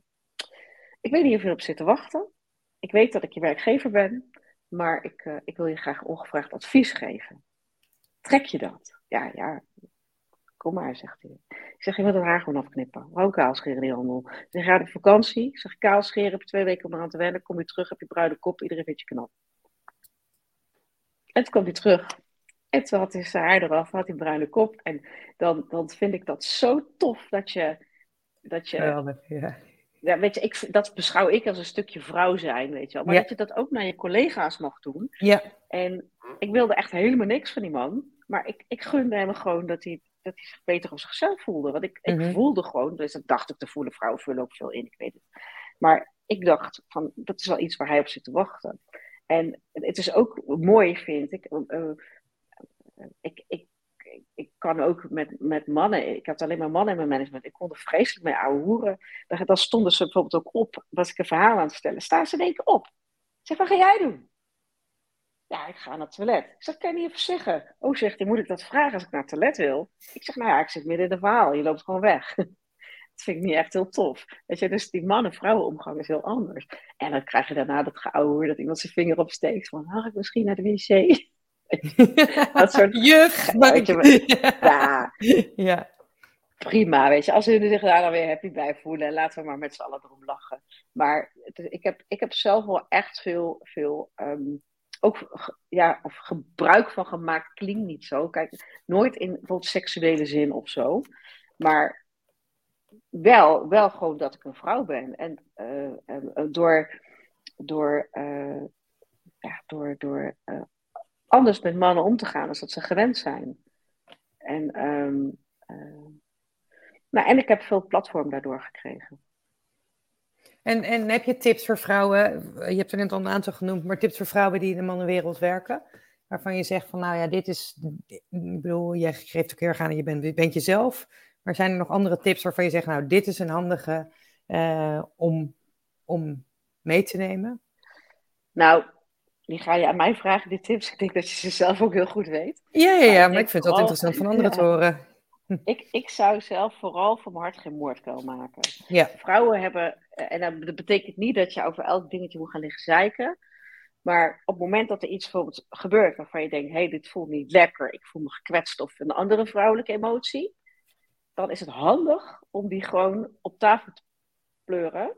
Ik weet niet of je erop zit te wachten. Ik weet dat ik je werkgever ben, maar ik, uh, ik wil je graag ongevraagd advies geven. Trek je dat? Ja, ja. Kom maar, zegt hij. Ik zeg, je moet het haar gewoon afknippen. Hou kaal scheren die handel. Ik zeg, ga op vakantie. Zeg, kaal scheren, heb je twee weken om eraan te wennen. Kom je terug, heb je bruine kop, iedereen vindt je knap. En toen kwam hij terug. En toen had hij zijn haar eraf, had hij een bruine kop. En dan, dan vind ik dat zo tof dat je. Dat je ja, ja. weet je, ik, dat beschouw ik als een stukje vrouw zijn, weet je wel. Maar dat je dat ook naar je collega's mag doen. Ja. En ik wilde echt helemaal niks van die man. Maar ik, ik gunde hem gewoon dat hij, dat hij zich beter op zichzelf voelde. Want ik, ik mhm. voelde gewoon, dus dat dacht ik te voelen, vrouwen vullen ook veel in, ik weet het. Maar ik dacht van, dat is wel iets waar hij op zit te wachten. En het is ook mooi, vind ik. Uh, ik, ik, ik kan ook met, met mannen, ik had alleen maar mannen in mijn management, ik kon er vreselijk mee ouwe hoeren. Dan stonden ze bijvoorbeeld ook op, was ik een verhaal aan het vertellen, staan ze denken op. Ik zeg, wat ga jij doen? Ja, ik ga naar het toilet. Ik zeg, kan je niet even zeggen? Oh, zegt hij, moet ik dat vragen als ik naar het toilet wil? Ik zeg, nou ja, ik zit midden in het verhaal, je loopt gewoon weg. dat vind ik niet echt heel tof. Weet je, dus die mannen-vrouwen omgang is heel anders. En dan krijg je daarna dat geouwe dat iemand zijn vinger opsteekt van, mag ik misschien naar de wc? dat soort... Juf! ja. ja. Prima, weet je. Als jullie zich daar dan weer happy bij voelen, laten we maar met z'n allen erom lachen. Maar ik, heb, ik heb zelf wel echt veel, veel ehm, ook ja, of gebruik van gemaakt klinkt niet zo. Kijk, nooit in bijvoorbeeld seksuele zin of zo. Maar wel, wel gewoon dat ik een vrouw ben. En uh, door, door, uh, ja, door, door anders met mannen om te gaan als dat ze gewend zijn. En, um, nou, en ik heb veel platform daardoor gekregen. En, en heb je tips voor vrouwen? Je hebt er net al een aantal genoemd, maar tips voor vrouwen die in de mannenwereld werken? Waarvan je zegt van, nou ja, dit is, ik bedoel, je geeft ook heel erg aan, je bent, je bent jezelf. Maar zijn er nog andere tips waarvan je zegt, nou, dit is een handige uh, om, om mee te nemen? Nou, die ga je aan mij vragen, die tips. Ik denk dat je ze zelf ook heel goed weet. Ja, ja, ja maar, ik, vind het wel interessant van anderen te horen. Ik, ik zou zelf vooral voor mijn hart geen moordkuil maken. Ja. Vrouwen hebben, en dat betekent niet dat je over elk dingetje moet gaan liggen zeiken. Maar op het moment dat er iets bijvoorbeeld gebeurt waarvan je denkt, hé, hey, dit voelt niet lekker, ik voel me gekwetst of een andere vrouwelijke emotie, dan is het handig om die gewoon op tafel te pleuren,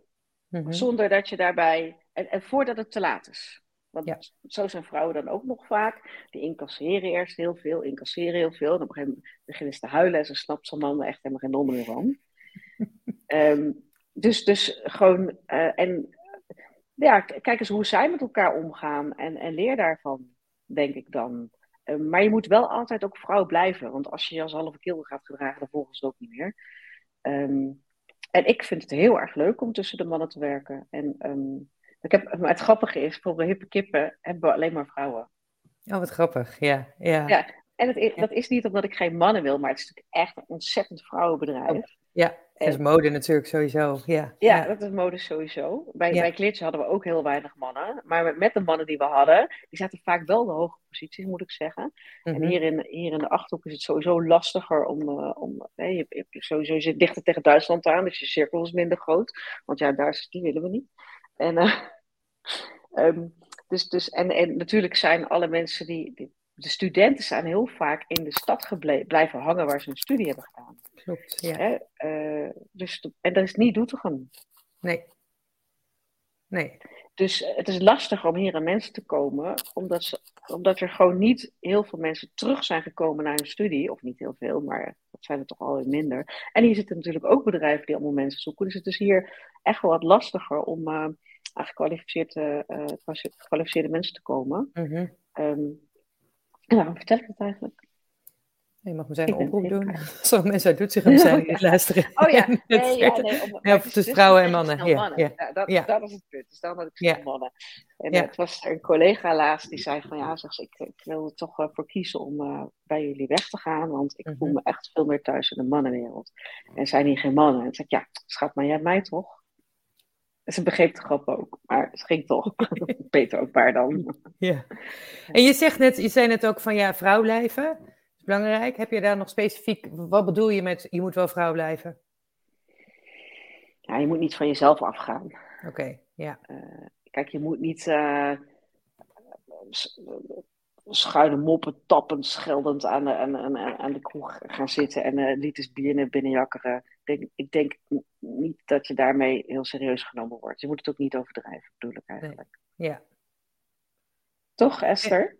mhm. zonder dat je daarbij, en, en voordat het te laat is. Want zo zijn vrouwen dan ook nog vaak. Die incasseren eerst heel veel, incasseren heel veel. En op een gegeven moment beginnen ze te huilen en ze snapt zo'n man echt helemaal geen donder van. Ehm, dus, dus gewoon, uh, en ja, kijk eens hoe zij met elkaar omgaan en, en leer daarvan, denk ik dan. Ehm, maar je moet wel altijd ook vrouw blijven, want als je je als halve kil gaat gedragen, dan volgen ze het ook niet meer. Ehm, en ik vind het heel erg leuk om tussen de mannen te werken. En ik heb, maar het grappige is, voor hippe kippen hebben we alleen maar vrouwen. Oh, wat grappig, ja. Ja, ja en het dat is niet omdat ik geen mannen wil, maar het is natuurlijk echt een ontzettend vrouwenbedrijf. Ja, dat is mode natuurlijk sowieso. Ja, ja, dat is mode sowieso. Bij, bij Klitje hadden we ook heel weinig mannen. Maar met, de mannen die we hadden, die zaten vaak wel de hoge posities, moet ik zeggen. En mhm. hier in, hier in de Achterhoek is het sowieso lastiger om... Uh, om nee, je, je, sowieso je zit dichter tegen Duitsland aan, dus je cirkel is minder groot. Want ja, daar die willen we niet. En, uh, um, dus, dus, en, en natuurlijk zijn alle mensen die, De studenten zijn heel vaak in de stad gebleven, blijven hangen waar ze een studie hebben gedaan. Klopt, ja. Uh, dus, en dat is niet Doetinchem. Nee. Nee. Dus eh, het is lastig om hier aan mensen te komen, omdat, ze, omdat er gewoon niet heel veel mensen terug zijn gekomen naar hun studie. Of niet heel veel, maar dat zijn er toch al minder. En hier zitten natuurlijk ook bedrijven die allemaal mensen zoeken. Dus het is hier echt wel wat lastiger om, uh, gekwalificeerde, uh, gekwalificeerde mensen te komen. Mm -hmm. um, en waarom vertel ik dat eigenlijk? Je mag me zijn oproep doen. Sommige mensen uit Doetinchem zijn die luisteren. Oh ja, nee, ja, nee, om, ja, tussen vrouwen en mannen. Ja, mannen. Ja. dat, ja. dat is het punt. Dus dan had ik snel mannen. En het was een collega laatst die zei van ja, zeg, ik, ik wil er toch uh, voor kiezen om uh, bij jullie weg te gaan, want ik mm -hmm. voel me echt veel meer thuis in de mannenwereld. En zijn hier geen mannen? En zei ik ja, schat, maar jij mij toch? Ze begreep de grap ook, maar het ging toch. Peter ook paar dan. Ja. En je zegt net, je zei net ook van ja, vrouw blijven. is belangrijk. Heb je daar nog specifiek, wat bedoel je met je moet wel vrouw blijven? Ja, je moet niet van jezelf afgaan. Oké, ja. Uh, kijk, je moet niet uh, schuine moppen, tappend, scheldend aan de, aan, aan, aan de kroeg gaan zitten en uh, liters bier naar binnen jakkeren. Ik denk, ik denk niet dat je daarmee heel serieus genomen wordt. Je moet het ook niet overdrijven, bedoel ik eigenlijk. Ja. Toch, Esther?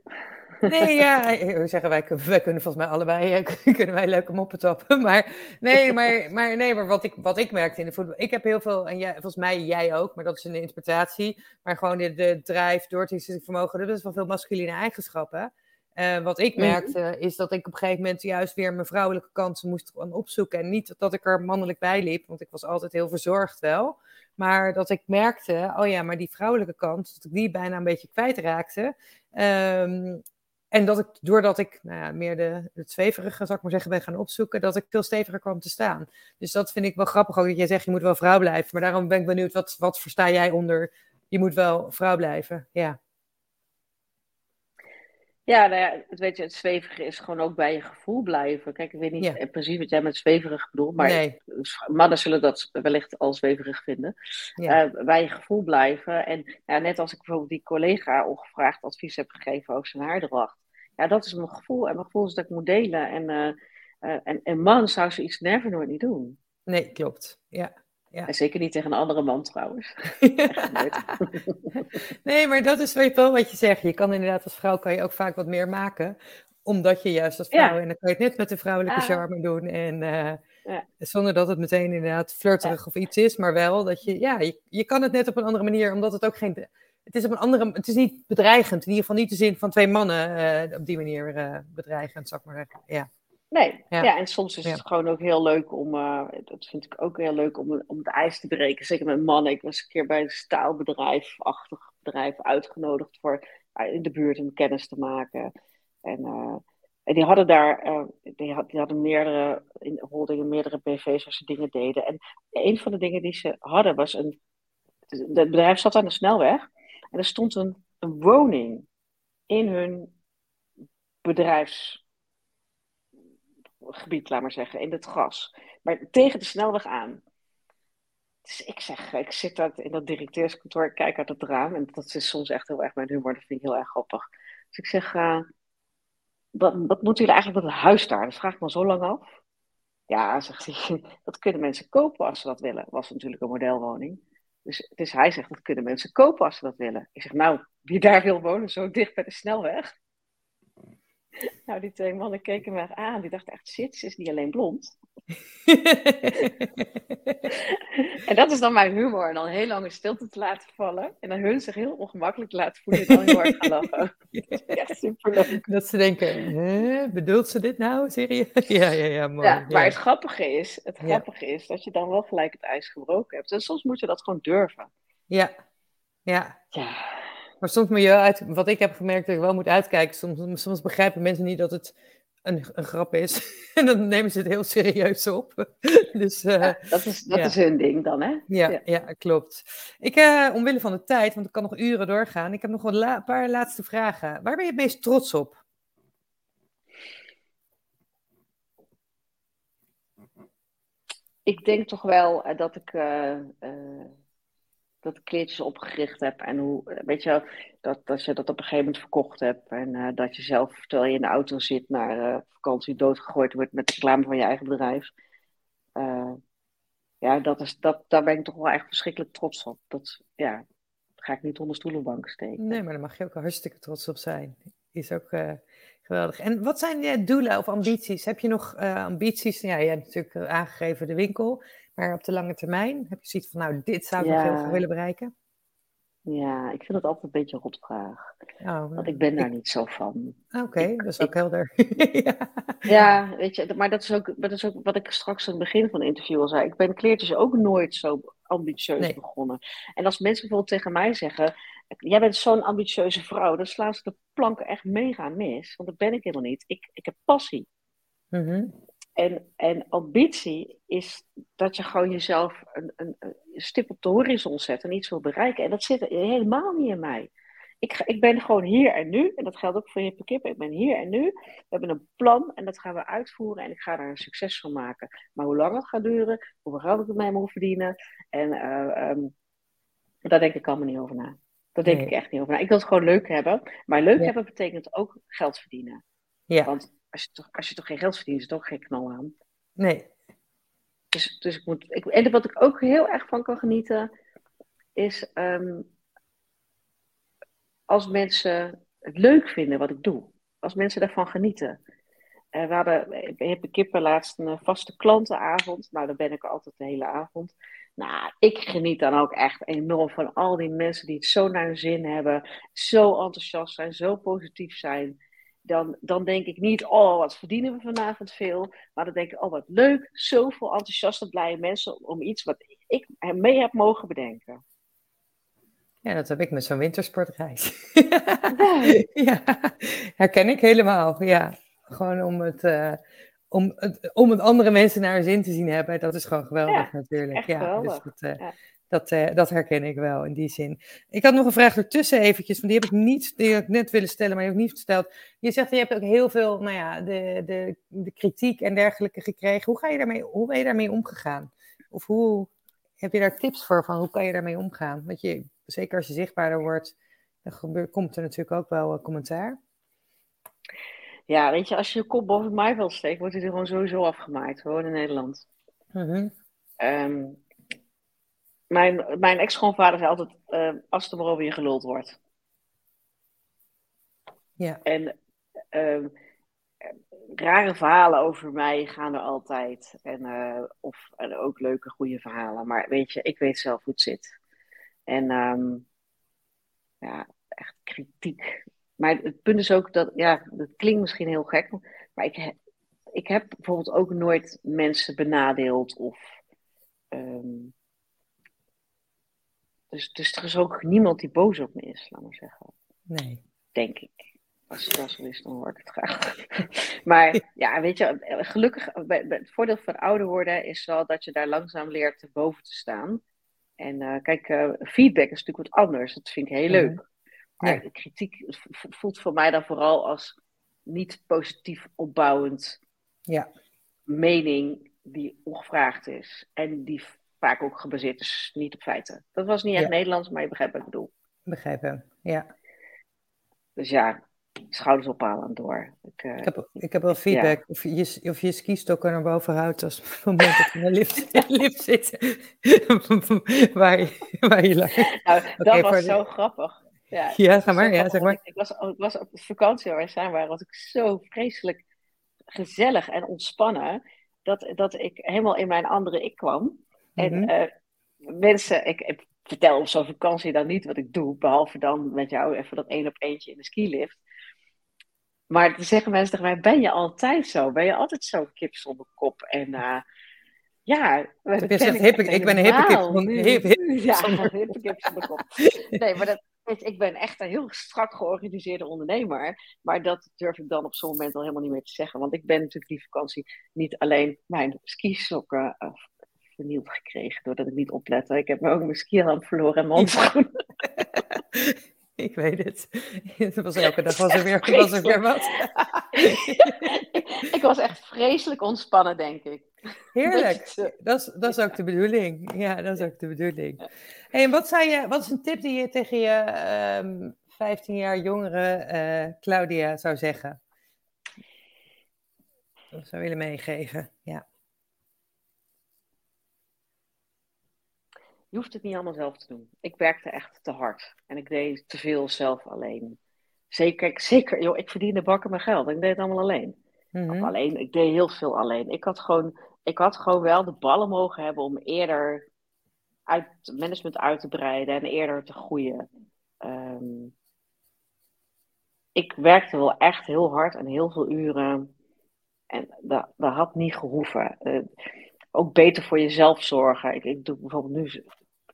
Nee, ja, zeggen wij, wij kunnen volgens mij allebei kunnen wij leuke moppen tappen. Maar nee, maar, maar, nee, maar wat, ik, wat ik merkte in de voetbal. Ik heb heel veel, en jij, volgens mij jij ook, maar dat is een interpretatie. Maar gewoon de, de doortrekkingsvermogen, vermogen, dat is wel veel masculine eigenschappen. Uh, wat ik mhm. merkte is dat ik op een gegeven moment juist weer mijn vrouwelijke kansen moest gaan opzoeken. En niet dat ik er mannelijk bij liep, want ik was altijd heel verzorgd wel. Maar dat ik merkte, oh ja, maar die vrouwelijke kant, dat ik die bijna een beetje kwijtraakte. Um, en dat ik, doordat ik nou ja, meer de, het zweverige, zal ik maar zeggen, ben gaan opzoeken, dat ik veel steviger kwam te staan. Dus dat vind ik wel grappig ook, dat jij zegt, je moet wel vrouw blijven. Maar daarom ben ik benieuwd, wat, wat versta jij onder, je moet wel vrouw blijven? Ja. Ja, nou ja, het, weet je, het zwevige is gewoon ook bij je gevoel blijven. Kijk, ik weet niet precies wat jij met zweverig bedoelt, maar mannen zullen dat wellicht al zweverig vinden. Ja. Uh, bij je gevoel blijven. En ja, net als ik bijvoorbeeld die collega ongevraagd advies heb gegeven over zijn haardracht. Ja, dat is mijn gevoel. En mijn gevoel is dat ik moet delen. En, uh, en een man zou zoiets never nooit niet doen. Nee, klopt. Ja. Ja. En zeker niet tegen een andere man trouwens. nee, maar dat is wel wat je zegt. Je kan inderdaad als vrouw kan je ook vaak wat meer maken. Omdat je juist als vrouw, en dan kan je het net met de vrouwelijke ah. charme doen. En uh, ja. zonder dat het meteen inderdaad flirterig of iets is. Maar wel dat je, ja, je, je kan het net op een andere manier. Omdat het ook geen, het is op een andere, het is niet bedreigend. In ieder geval niet de zin van twee mannen uh, op die manier uh, bedreigend, zou ik maar zeggen. Ja. Nee, ja. en soms is het gewoon ook heel leuk om, uh, dat vind ik ook heel leuk om, om het ijs te breken. Zeker met mannen. Ik was een keer bij een staalbedrijf, achtig bedrijf, uitgenodigd voor uh, in de buurt om kennis te maken. En, uh, en die hadden daar, die, had, die, hadden meerdere in holdingen, meerdere BV's waar ze dingen deden. En een van de dingen die ze hadden was een, het bedrijf zat aan de snelweg en er stond een, een woning in hun bedrijfs gebied, laat maar zeggen, in het gras. Maar tegen de snelweg aan. Dus ik zeg, ik zit dat in dat directeurskantoor, ik kijk uit het raam. En dat is soms echt heel erg mijn humor, dat vind ik heel erg grappig. Dus ik zeg, uh, wat, wat moeten jullie eigenlijk met het huis daar? Dat vraag ik me zo lang af. Ja, zegt hij, dat kunnen mensen kopen als ze dat willen. Was natuurlijk een modelwoning. Dus, dus hij zegt, dat kunnen mensen kopen als ze dat willen. Ik zeg, nou, wie daar wil wonen, zo dicht bij de snelweg. Nou, die twee mannen keken me aan. Die dachten echt, shit, ze is niet alleen blond. en dat is dan mijn humor. En dan heel lang in stilte te laten vallen. En dan hun zich heel ongemakkelijk te laten voelen. En dan heel erg gaan lachen. echt superleuk. Dat ze denken, bedoelt ze dit nou? Serieus? Ja, ja, ja, mooi. Ja, maar het grappige is, het grappige is dat je dan wel gelijk het ijs gebroken hebt. En soms moet je dat gewoon durven. Ja, ja. Ja. Maar soms moet je uit, wat ik heb gemerkt dat ik wel moet uitkijken, soms, soms begrijpen mensen niet dat het een, een grap is. en dan nemen ze het heel serieus op. dus, uh, dat is, dat is hun ding dan, hè? Ja, ja. klopt. Ik, uh, omwille van de tijd, want ik kan nog uren doorgaan, ik heb nog een paar laatste vragen. Waar ben je het meest trots op? Ik denk toch wel uh, dat ik dat kleertjes opgericht heb. En hoe, weet je, dat, dat je dat op een gegeven moment verkocht hebt. En uh, dat je zelf, terwijl je in de auto zit, naar uh, vakantie doodgegooid wordt met reclame van je eigen bedrijf. Ja, dat is, dat, daar ben ik toch wel echt verschrikkelijk trots op. Dat, ja, daar ga ik niet onder stoel bank steken. Nee, maar daar mag je ook hartstikke trots op zijn. Is ook geweldig. En wat zijn je doelen of ambities? Heb je nog ambities? Ja, je hebt natuurlijk aangegeven de winkel. Maar op de lange termijn heb je zoiets van, nou, dit zou ik nog heel graag willen bereiken? Ja, ik vind het altijd een beetje een rotvraag. Oh, want ik ben daar niet zo van. Ah, oké, dat is ook helder. ja. ja. weet je, maar dat is, ook, dat is ook wat ik straks aan het begin van het interview al zei. Ik ben kleertjes ook nooit zo ambitieus begonnen. En als mensen bijvoorbeeld tegen mij zeggen, jij bent zo'n ambitieuze vrouw, dan slaan ze de planken echt mega mis. Want dat ben ik helemaal niet. Ik, ik heb passie. Mm en, en ambitie is dat je gewoon jezelf een, een, een, stip op de horizon zet en iets wil bereiken. En dat zit helemaal niet in mij. Ik, ik ben gewoon hier en nu, en dat geldt ook voor je Kip. Ik ben hier en nu. We hebben een plan en dat gaan we uitvoeren en ik ga daar een succes van maken. Maar hoe lang het gaat duren, hoeveel geld ik ermee moet verdienen, en uh, um, daar denk ik allemaal niet over na. Daar denk ik echt niet over na. Ik wil het gewoon leuk hebben. Maar leuk hebben betekent ook geld verdienen. Ja. Want als je toch, als je toch geen geld verdient, is het ook geen knal aan. Nee. Dus, dus ik moet. Ik, en wat ik ook heel erg van kan genieten, is um, als mensen het leuk vinden wat ik doe. Als mensen daarvan genieten. Uh, we hadden, heb kippen laatst een vaste klantenavond. Nou, daar ben ik altijd de hele avond. Nou, ik geniet dan ook echt enorm van al die mensen die het zo naar hun zin hebben. Zo enthousiast zijn, zo positief zijn dan, dan denk ik niet, oh, wat verdienen we vanavond veel. Maar dan denk ik, oh, wat leuk, zoveel enthousiaste, blije mensen om iets wat ik mee heb mogen bedenken. Ja, dat heb ik met zo'n wintersportreis. ja, herken ik helemaal. Ja, gewoon om het, uh, om, het, om het andere mensen naar hun zin te zien hebben, dat is gewoon geweldig natuurlijk. ja, dus dat, uh, ja. Dat, uh, dat herken ik wel in die zin. Ik had nog een vraag ertussen eventjes, want die heb ik niet, die had ik net willen stellen, maar je hebt niet gesteld. Je zegt, je hebt ook heel veel, nou ja, de, de, de kritiek en dergelijke gekregen. Hoe, ga je daarmee, hoe ben je daarmee omgegaan? Of hoe heb je daar tips voor, van hoe kan je daarmee omgaan? Want je, zeker als je zichtbaarder wordt, dan gebeurt, komt er natuurlijk ook wel uh, commentaar. Ja, weet je, als je je kop boven het maaiveld steekt, wordt hij er gewoon sowieso afgemaakt. Gewoon in Nederland. Mm mijn mijn ex-schoonvader zei altijd, uh, als er maar over je geluld wordt. Ja. En uh, rare verhalen over mij gaan er altijd. En, uh, of, en ook leuke, goede verhalen. Maar weet je, ik weet zelf hoe het zit. En um, ja, echt kritiek. Maar het punt is ook dat, ja, dat klinkt misschien heel gek. Maar ik, ik heb bijvoorbeeld ook nooit mensen benadeeld of... Um, dus, dus er is ook niemand die boos op me is, laat maar zeggen. Nee. Denk ik. Als het wel zo is, dan hoor ik het graag. maar ja, weet je, gelukkig, het voordeel van ouder worden is wel dat je daar langzaam leert boven te staan. En uh, kijk, uh, feedback is natuurlijk wat anders. Dat vind ik heel leuk. Maar ja. kritiek voelt voor mij dan vooral als niet positief opbouwend ja. mening die ongevraagd is. En die vaak ook gebaseerd is niet op feiten. Dat was niet echt ja. Nederlands, maar je begrijpt wat ik bedoel. Begrijpen, ja. Dus ja, schouders ophalen door. Ik, uh, ik, heb, ik heb wel feedback ja. of, je, of je skistokken naar boven houdt als het moment dat je in de lift, lift zit. waar, je, waar je lag. Nou, dat okay, was zo de... grappig. Ja, ja ga maar. Ja, zeg maar. Ik, was, ik was op vakantie waar we zijn waren, was ik zo vreselijk gezellig en ontspannen. Dat, dat ik helemaal in mijn andere ik kwam. En mm -hmm. uh, mensen, ik, ik, vertel op zo'n vakantie dan niet wat ik doe, behalve dan met jou even dat één op eentje in de skilift. Maar dan zeggen mensen tegen mij, ben je altijd zo? Ben je altijd zo kip zonder kop? En uh, ja, ik, hippe, ik ben een hippe kip. Hip, hip, ja, hippe kip zonder kop. Nee, maar dat, ik ben echt een heel strak georganiseerde ondernemer. Maar dat durf ik dan op zo'n moment al helemaal niet meer te zeggen. Want ik ben natuurlijk die vakantie niet alleen mijn skisokken vernield gekregen doordat ik niet oplette. Ik heb ook mijn skierhand verloren en mijn handschoenen. ik weet het. het was elke dag was er weer, was er weer wat. ik was echt vreselijk ontspannen, denk ik. Heerlijk. Dat is, dat is ook de bedoeling. Ja, dat is ook de bedoeling. Hey, en wat, zei je, wat is een tip die je tegen je um, ehm, 15 jaar jongere uh, Claudia zou zeggen? Dat zou willen meegeven, ja. Je hoeft het niet allemaal zelf te doen. Ik werkte echt te hard. En ik deed te veel zelf alleen. Zeker, zeker joh, ik verdiende bakken mijn geld. Ik deed het allemaal alleen. Mm-hmm. alleen. Ik deed heel veel alleen. Ik had, gewoon, ik had gewoon wel de ballen mogen hebben om eerder uit management uit te breiden en eerder te groeien. Um, ik werkte wel echt heel hard en heel veel uren. En dat, dat had niet gehoeven. Uh, ook beter voor jezelf zorgen. Ik, ik doe bijvoorbeeld nu,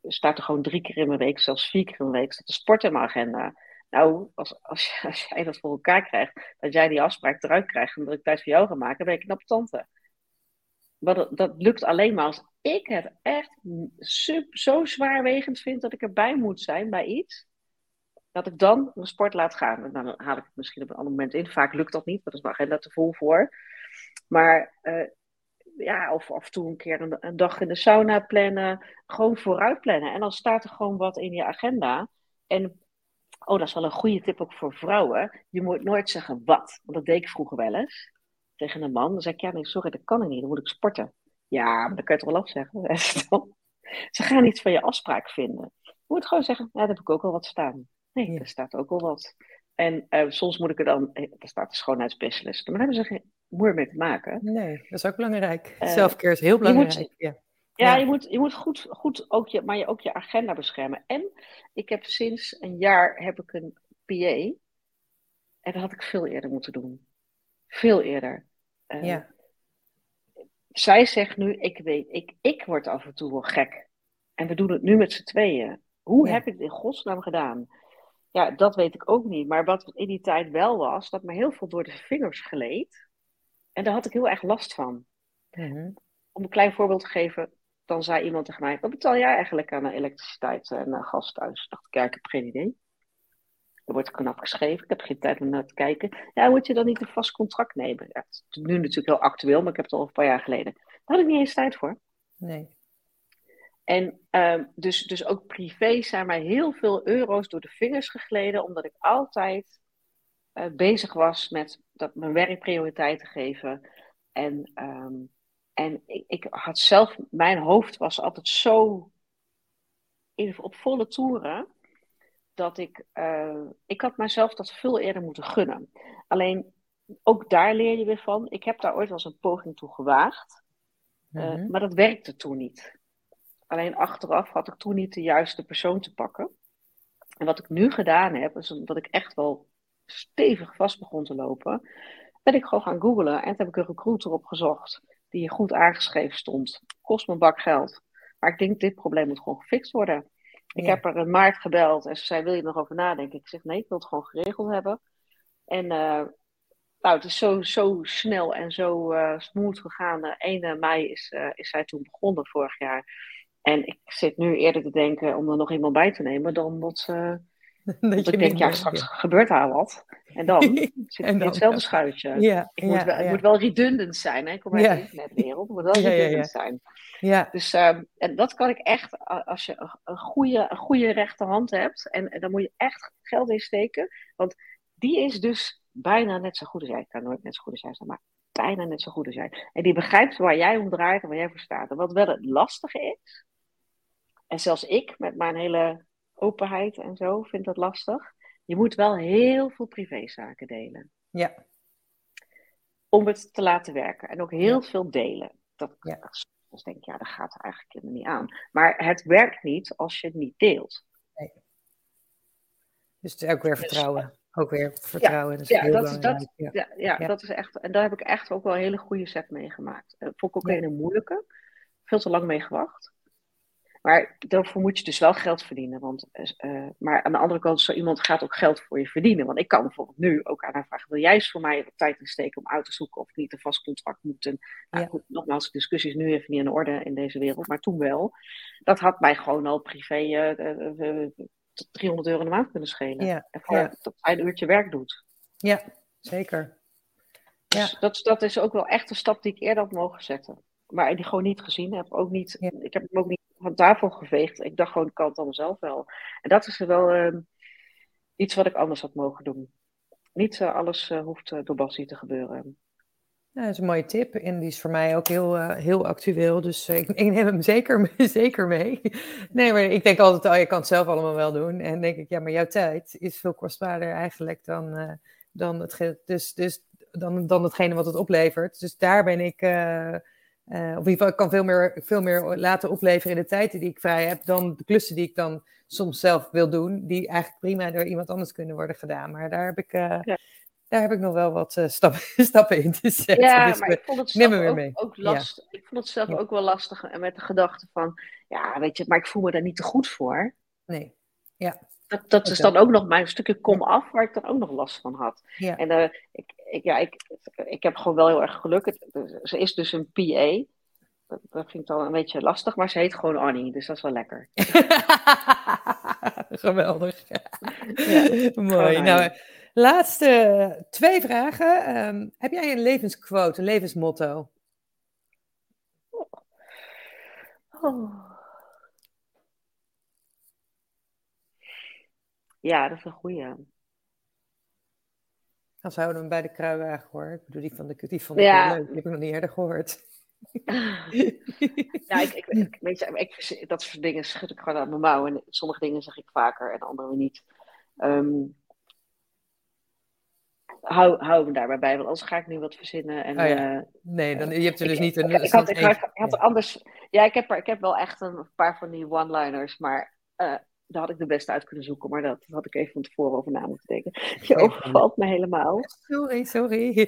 staat er gewoon drie keer in mijn week, zelfs vier keer in mijn week, staat de sport in mijn agenda. Nou, als, als, als jij dat voor elkaar krijgt, dat jij die afspraak eruit krijgt en dat ik tijd voor jou ga maken, ben ik knap tante. Maar dat, dat lukt alleen maar als ik het echt sub, zo zwaarwegend vind dat ik erbij moet zijn bij iets, dat ik dan mijn sport laat gaan. En dan haal ik het misschien op een ander moment in. Vaak lukt dat niet, want dat is mijn agenda te vol voor. Maar uh, ja, of af en toe een keer een, een, dag in de sauna plannen. Gewoon vooruit plannen. En dan staat er gewoon wat in je agenda. En, oh, dat is wel een goede tip ook voor vrouwen. Je moet nooit zeggen wat. Want dat deed ik vroeger wel eens. Tegen een man. Dan zei ik, ja, nee, sorry, dat kan ik niet. Dan moet ik sporten. Ja, maar dan kan je het wel afzeggen. Ze gaan iets van je afspraak vinden. Je moet gewoon zeggen, ja, daar heb ik ook al wat staan. Nee, ja. er staat ook al wat. En uh, soms moet ik er dan, er staat de schoonheidsspecialist. Maar daar hebben ze geen moer mee te maken. Nee, dat is ook belangrijk. Uh, Selfcare is heel belangrijk. Moet, ja. Ja, ja, je moet, je moet goed, goed ook je, maar je, ook je agenda beschermen. En ik heb sinds een jaar heb ik een PA. En dat had ik veel eerder moeten doen. Veel eerder. Uh, ja. Zij zegt nu, ik weet, ik, ik word af en toe wel gek. En we doen het nu met z'n tweeën. Hoe ja. heb ik het in godsnaam gedaan? Ja, dat weet ik ook niet. Maar wat in die tijd wel was, dat me heel veel door de vingers gleed. En daar had ik heel erg last van. Mm-hmm. Om een klein voorbeeld te geven, dan zei iemand tegen mij: Wat betaal jij eigenlijk aan elektriciteit en uh, gas thuis? Ik dacht, ja, ik heb geen idee. Er wordt knap geschreven, ik heb geen tijd om naar te kijken. Ja, moet je dan niet een vast contract nemen? Ja, het is nu natuurlijk heel actueel, maar ik heb het al een paar jaar geleden. Daar had ik niet eens tijd voor. Nee. En um, dus, dus ook privé zijn mij heel veel euro's door de vingers gegleden, omdat ik altijd uh, bezig was met dat mijn werk prioriteit te geven. En, ehm, en ik, ik, had zelf, mijn hoofd was altijd zo in, op volle toeren. Dat ik, uh, ik had mezelf dat veel eerder moeten gunnen. Alleen ook daar leer je weer van. Ik heb daar ooit wel eens een poging toe gewaagd. Uh, Maar dat werkte toen niet. Alleen achteraf had ik toen niet de juiste persoon te pakken. En wat ik nu gedaan heb, is dat ik echt wel stevig vast begon te lopen, ben ik gewoon gaan googlen. En toen heb ik een recruiter opgezocht die goed aangeschreven stond. Kost me een bak geld. Maar ik denk, dit probleem moet gewoon gefixt worden. Ik heb er een maart gebeld en ze zei, wil je er nog over nadenken? Ik zeg, nee, ik wil het gewoon geregeld hebben. En uh, nou, het is zo, zo snel en zo uh, smooth gegaan. Uh, 1 mei is, is zij toen begonnen vorig jaar. En ik zit nu eerder te denken om er nog iemand bij te nemen dan dat ze dat ik denk, ja, straks gebeurt daar wat. En dan zit ik in hetzelfde schuitje. Ja, ik moet wel, Het moet wel redundant zijn. Hè? Ik kom uit de internetwereld. Het moet wel redundant zijn. Ja. Dus uh, en dat kan ik echt, als je een goede, een goede rechterhand hebt, en, en dan moet je echt geld in steken. Want die is dus bijna net zo goed als jij. Ik kan nooit net zo goed als jij zijn, maar bijna net zo goed als jij. En die begrijpt waar jij om draait en waar jij voor staat. En wat wel het lastige is, en zelfs ik met mijn hele openheid en zo vind dat lastig. Je moet wel heel veel privézaken delen. Ja. Om het te laten werken. En ook heel veel delen. Dat, ja. dat denk ik, ja, dat gaat er eigenlijk helemaal niet aan. Maar het werkt niet als je het niet deelt. Nee. Dus het is ook weer dus, vertrouwen. ook weer vertrouwen. Ja, dat, is, dat, ja. Ja, dat is echt. En daar heb ik echt ook wel een hele goede set mee gemaakt. Uh, vond ik ook een hele moeilijke. Veel te lang mee gewacht. Maar daarvoor moet je dus wel geld verdienen. Want, uh, maar aan de andere kant, zo iemand gaat ook geld voor je verdienen. Want ik kan bijvoorbeeld nu ook aan haar vragen: wil jij eens voor mij wat tijd insteken om uit te zoeken of ik niet een vast contract moet? En, nou, goed, nogmaals, de discussie is nu even niet in orde in deze wereld, maar toen wel. Dat had mij gewoon al privé uh, 300 euro in de maand kunnen schelen. Ja. En voor ja. dat hij een uurtje werk doet. Ja, zeker. Dus ja. dat, dat is ook wel echt een stap die ik eerder had mogen zetten. Maar die gewoon niet gezien heb. Ook niet, Ik heb hem ook niet van tafel geveegd. Ik dacht gewoon, ik kan het dan zelf wel. En dat is wel uh, iets wat ik anders had mogen doen. Niet uh, alles uh, hoeft door Bassie te gebeuren. Ja, dat is een mooie tip en die is voor mij ook heel, heel actueel. Dus ik, neem hem zeker, zeker mee. Nee, maar ik denk altijd, oh, je kan het zelf allemaal wel doen. En denk ik, ja, maar jouw tijd is veel kostbaarder eigenlijk dan, dan, het, dus, dus, dan, dan hetgene wat het oplevert. Dus daar ben ik uh, of in ieder geval, ik kan veel meer, veel meer laten opleveren in de tijd die ik vrij heb dan de klussen die ik dan soms zelf wil doen, die eigenlijk prima door iemand anders kunnen worden gedaan. Maar daar heb ik, uh, daar heb ik nog wel wat uh, stappen, stappen in te zetten. Ja, dus maar ik vond het zelf ook, mee. ook lastig. Ik vond het zelf ook wel lastig en met de gedachte van, ja, weet je, maar ik voel me daar niet te goed voor. Nee, ja. Dat, dat is dan ook nog mijn stukje kom af, waar ik dan ook nog last van had. Ja. En uh, ik, ik, ja, ik, ik heb gewoon wel heel erg geluk. Ze is dus een PA. Dat, dat vind ik dan een beetje lastig, maar ze heet gewoon Annie, dus dat is wel lekker. Geweldig. Ja. Mooi. Nou, laatste twee vragen. Um, heb jij een levensquote, een levensmotto? Oh. Ja, dat is een goede. Dan zouden we hem bij de kruiwagen hoor. Ik bedoel, die van de die vond ik ja. leuk. Die heb ik nog niet eerder gehoord. ja, ik, ik, weet je, ik, dat soort dingen schud ik gewoon aan mijn mouw. En sommige dingen zeg ik vaker en andere niet. Um, hou, hou me daarbij bij, want anders ga ik nu wat verzinnen. En, oh ja. uh, nee, dan, je hebt er dus niet een... Ik, had, ik, had, anders... Ja, ik heb, er, ik heb wel echt een paar van die one-liners, maar... Uh, daar had ik de beste uit kunnen zoeken, maar dat had ik even van tevoren over na moeten denken. Je overvalt me helemaal. Sorry, sorry.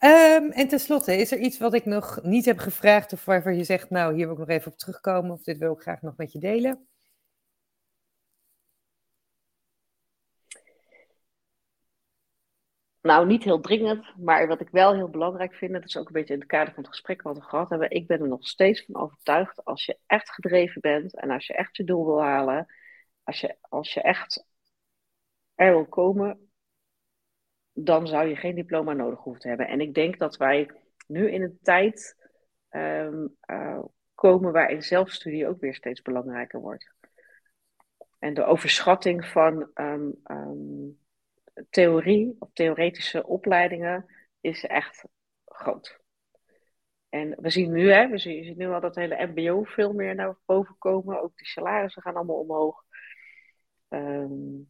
Um, en tenslotte, is er iets wat ik nog niet heb gevraagd of waarvan je zegt, nou, hier wil ik nog even op terugkomen of dit wil ik graag nog met je delen? Nou, niet heel dringend, maar wat ik wel heel belangrijk vind, dat is ook een beetje in het kader van het gesprek wat we gehad hebben. Ik ben er nog steeds van overtuigd, als je echt gedreven bent en als je echt je doel wil halen, als je, als je echt er wil komen, dan zou je geen diploma nodig hoeven te hebben. En ik denk dat wij nu in een tijd um, uh, komen waarin zelfstudie ook weer steeds belangrijker wordt. En de overschatting van um, um, theorie of theoretische opleidingen is echt groot. En we zien nu, hè, we zien, nu al dat hele MBO veel meer naar boven komen. Ook de salarissen gaan allemaal omhoog. Um,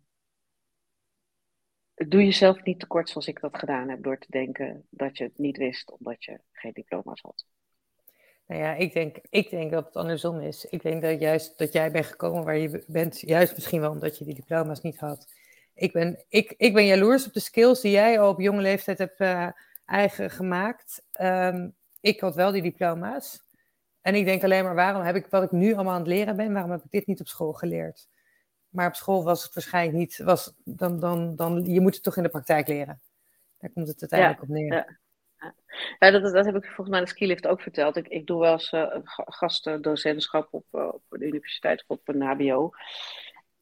doe jezelf niet tekort zoals ik dat gedaan heb, door te denken dat je het niet wist omdat je geen diploma's had. Nou ja, ik denk, ik denk dat het andersom is. Ik denk dat juist dat jij bent gekomen waar je bent, juist misschien wel omdat je die diploma's niet had. Ik ben, ik, ik ben jaloers op de skills die jij op jonge leeftijd hebt uh, eigen gemaakt. Um, ik had wel die diploma's. En ik denk alleen maar, waarom heb ik wat ik nu allemaal aan het leren ben, waarom heb ik dit niet op school geleerd? Maar op school was het waarschijnlijk niet, was, dan, dan, dan, je moet het toch in de praktijk leren. Daar komt het uiteindelijk op neer. Ja. Ja, dat, dat heb ik volgens mij de Skilift ook verteld. Ik, ik doe wel eens uh, gastdocentschap op, uh, op de universiteit of op een HBO.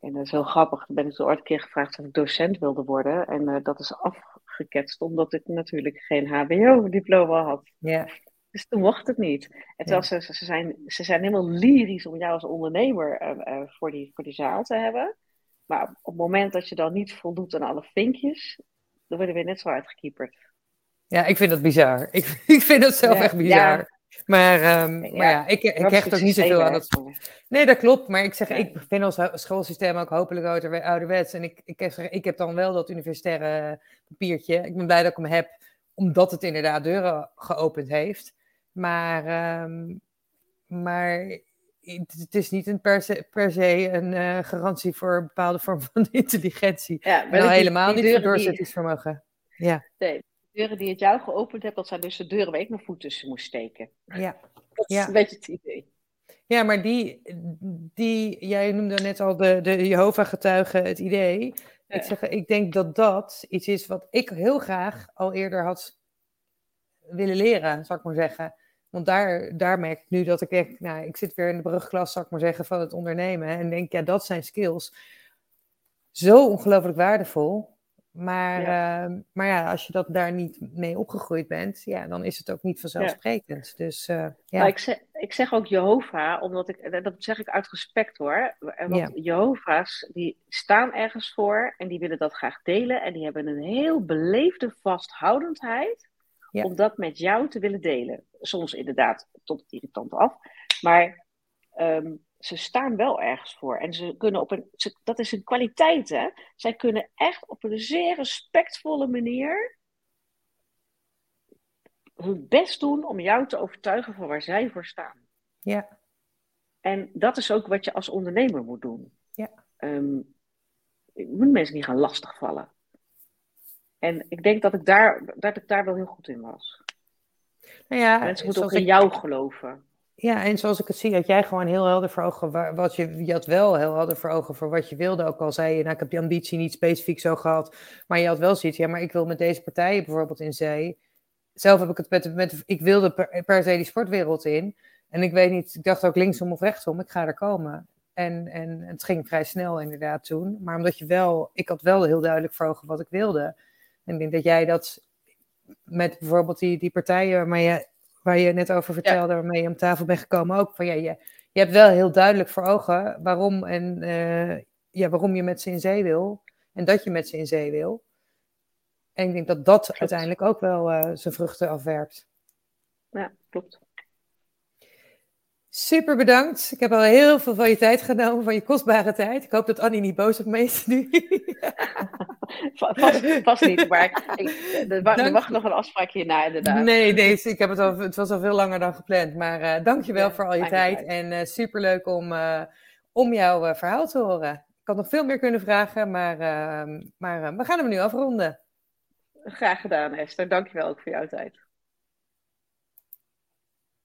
En dat is heel grappig. Dan ben ik ooit een keer gevraagd of ik docent wilde worden. En uh, dat is afgeketst omdat ik natuurlijk geen HBO-diploma had. Ja. Dus toen mocht het niet. En terwijl ze, ze, zijn, ze zijn helemaal lyrisch om jou als ondernemer uh, uh, voor, die, voor die zaal te hebben. Maar op het moment dat je dan niet voldoet aan alle vinkjes, dan worden we net zo uitgekieperd. Ja, ik vind dat bizar. Ik, ik vind dat zelf ja, echt bizar. Ja. Maar, um, ja, maar ja, ik, ik hecht ook niet zoveel aan dat. Nee, dat klopt. Maar ik zeg, ik vind ons schoolsysteem ook hopelijk ouderwets. En ik, ik, heb, ik heb dan wel dat universitaire papiertje. Ik ben blij dat ik hem heb, omdat het inderdaad deuren geopend heeft. Maar, um, maar het is niet een per, se, per se een uh, garantie voor een bepaalde vorm van intelligentie. Ja, maar nou, helemaal niet voor doorzettingsvermogen. Ja. Nee, de deuren die het jou geopend hebt, dat zijn dus de deuren waar ik mijn voet tussen moest steken. Ja. Dat is ja. een beetje het idee. Ja, maar die, die jij noemde net al de, de Jehovah-getuigen, het idee. Ja. Ik, zeg, ik denk dat dat iets is wat ik heel graag al eerder had willen leren, zou ik maar zeggen. Want daar, daar merk ik nu dat ik echt, nou, ik zit weer in de brugklas, zou ik maar zeggen, van het ondernemen. En denk, ja, dat zijn skills. Zo ongelooflijk waardevol. Maar ja. Uh, maar ja, als je dat daar niet mee opgegroeid bent, ja, dan is het ook niet vanzelfsprekend. Ja. Dus, uh, ja. Maar ik zeg, ik zeg ook Jehovah, omdat ik, dat zeg ik uit respect hoor. Want ja. Jehovah's, die staan ergens voor en die willen dat graag delen. En die hebben een heel beleefde vasthoudendheid ja. om dat met jou te willen delen. Soms inderdaad tot het irritante af. Maar um, ze staan wel ergens voor. En ze kunnen op een. Ze, dat is een kwaliteit, hè? Zij kunnen echt op een zeer respectvolle manier. hun best doen om jou te overtuigen van waar zij voor staan. Ja. En dat is ook wat je als ondernemer moet doen. Ja. Um, je moet mensen niet gaan lastigvallen. En ik denk dat ik daar, dat ik daar wel heel goed in was. Nou ja, mensen moeten ook in ik... jou geloven. Ja, en zoals ik het zie, had jij gewoon heel helder voor ogen. Wat je, je had wel heel helder voor ogen voor wat je wilde. Ook al zei je, nou, ik heb die ambitie niet specifiek zo gehad. Maar je had wel zoiets, ja, maar ik wil met deze partijen bijvoorbeeld in zee. Zelf heb ik het met, met ik wilde per, per se die sportwereld in. En ik weet niet, ik dacht ook linksom of rechtsom, ik ga er komen. En, en het ging vrij snel inderdaad toen. Maar omdat je wel, ik had wel heel duidelijk voor ogen wat ik wilde. En ik denk dat jij dat met bijvoorbeeld die, die partijen maar je waar je net over vertelde, ja. waarmee je om tafel bent gekomen, ook van ja, je, je hebt wel heel duidelijk voor ogen waarom, en, uh, ja, waarom je met ze in zee wil en dat je met ze in zee wil. En ik denk dat dat klopt. uiteindelijk ook wel uh, zijn vruchten afwerpt. Ja, klopt. Super bedankt. Ik heb al heel veel van je tijd genomen, van je kostbare tijd. Ik hoop dat Annie niet boos op me is nu. vast, vast, niet, maar ik, er, er mag nog een afspraak hierna inderdaad. Nee, nee ik heb het, al, het was al veel langer dan gepland. Maar uh, dankjewel ja, voor al je tijd. En uh, superleuk om, uh, om jouw verhaal te horen. Ik had nog veel meer kunnen vragen, maar, maar we gaan hem nu afronden. Graag gedaan Esther. Dankjewel ook voor jouw tijd.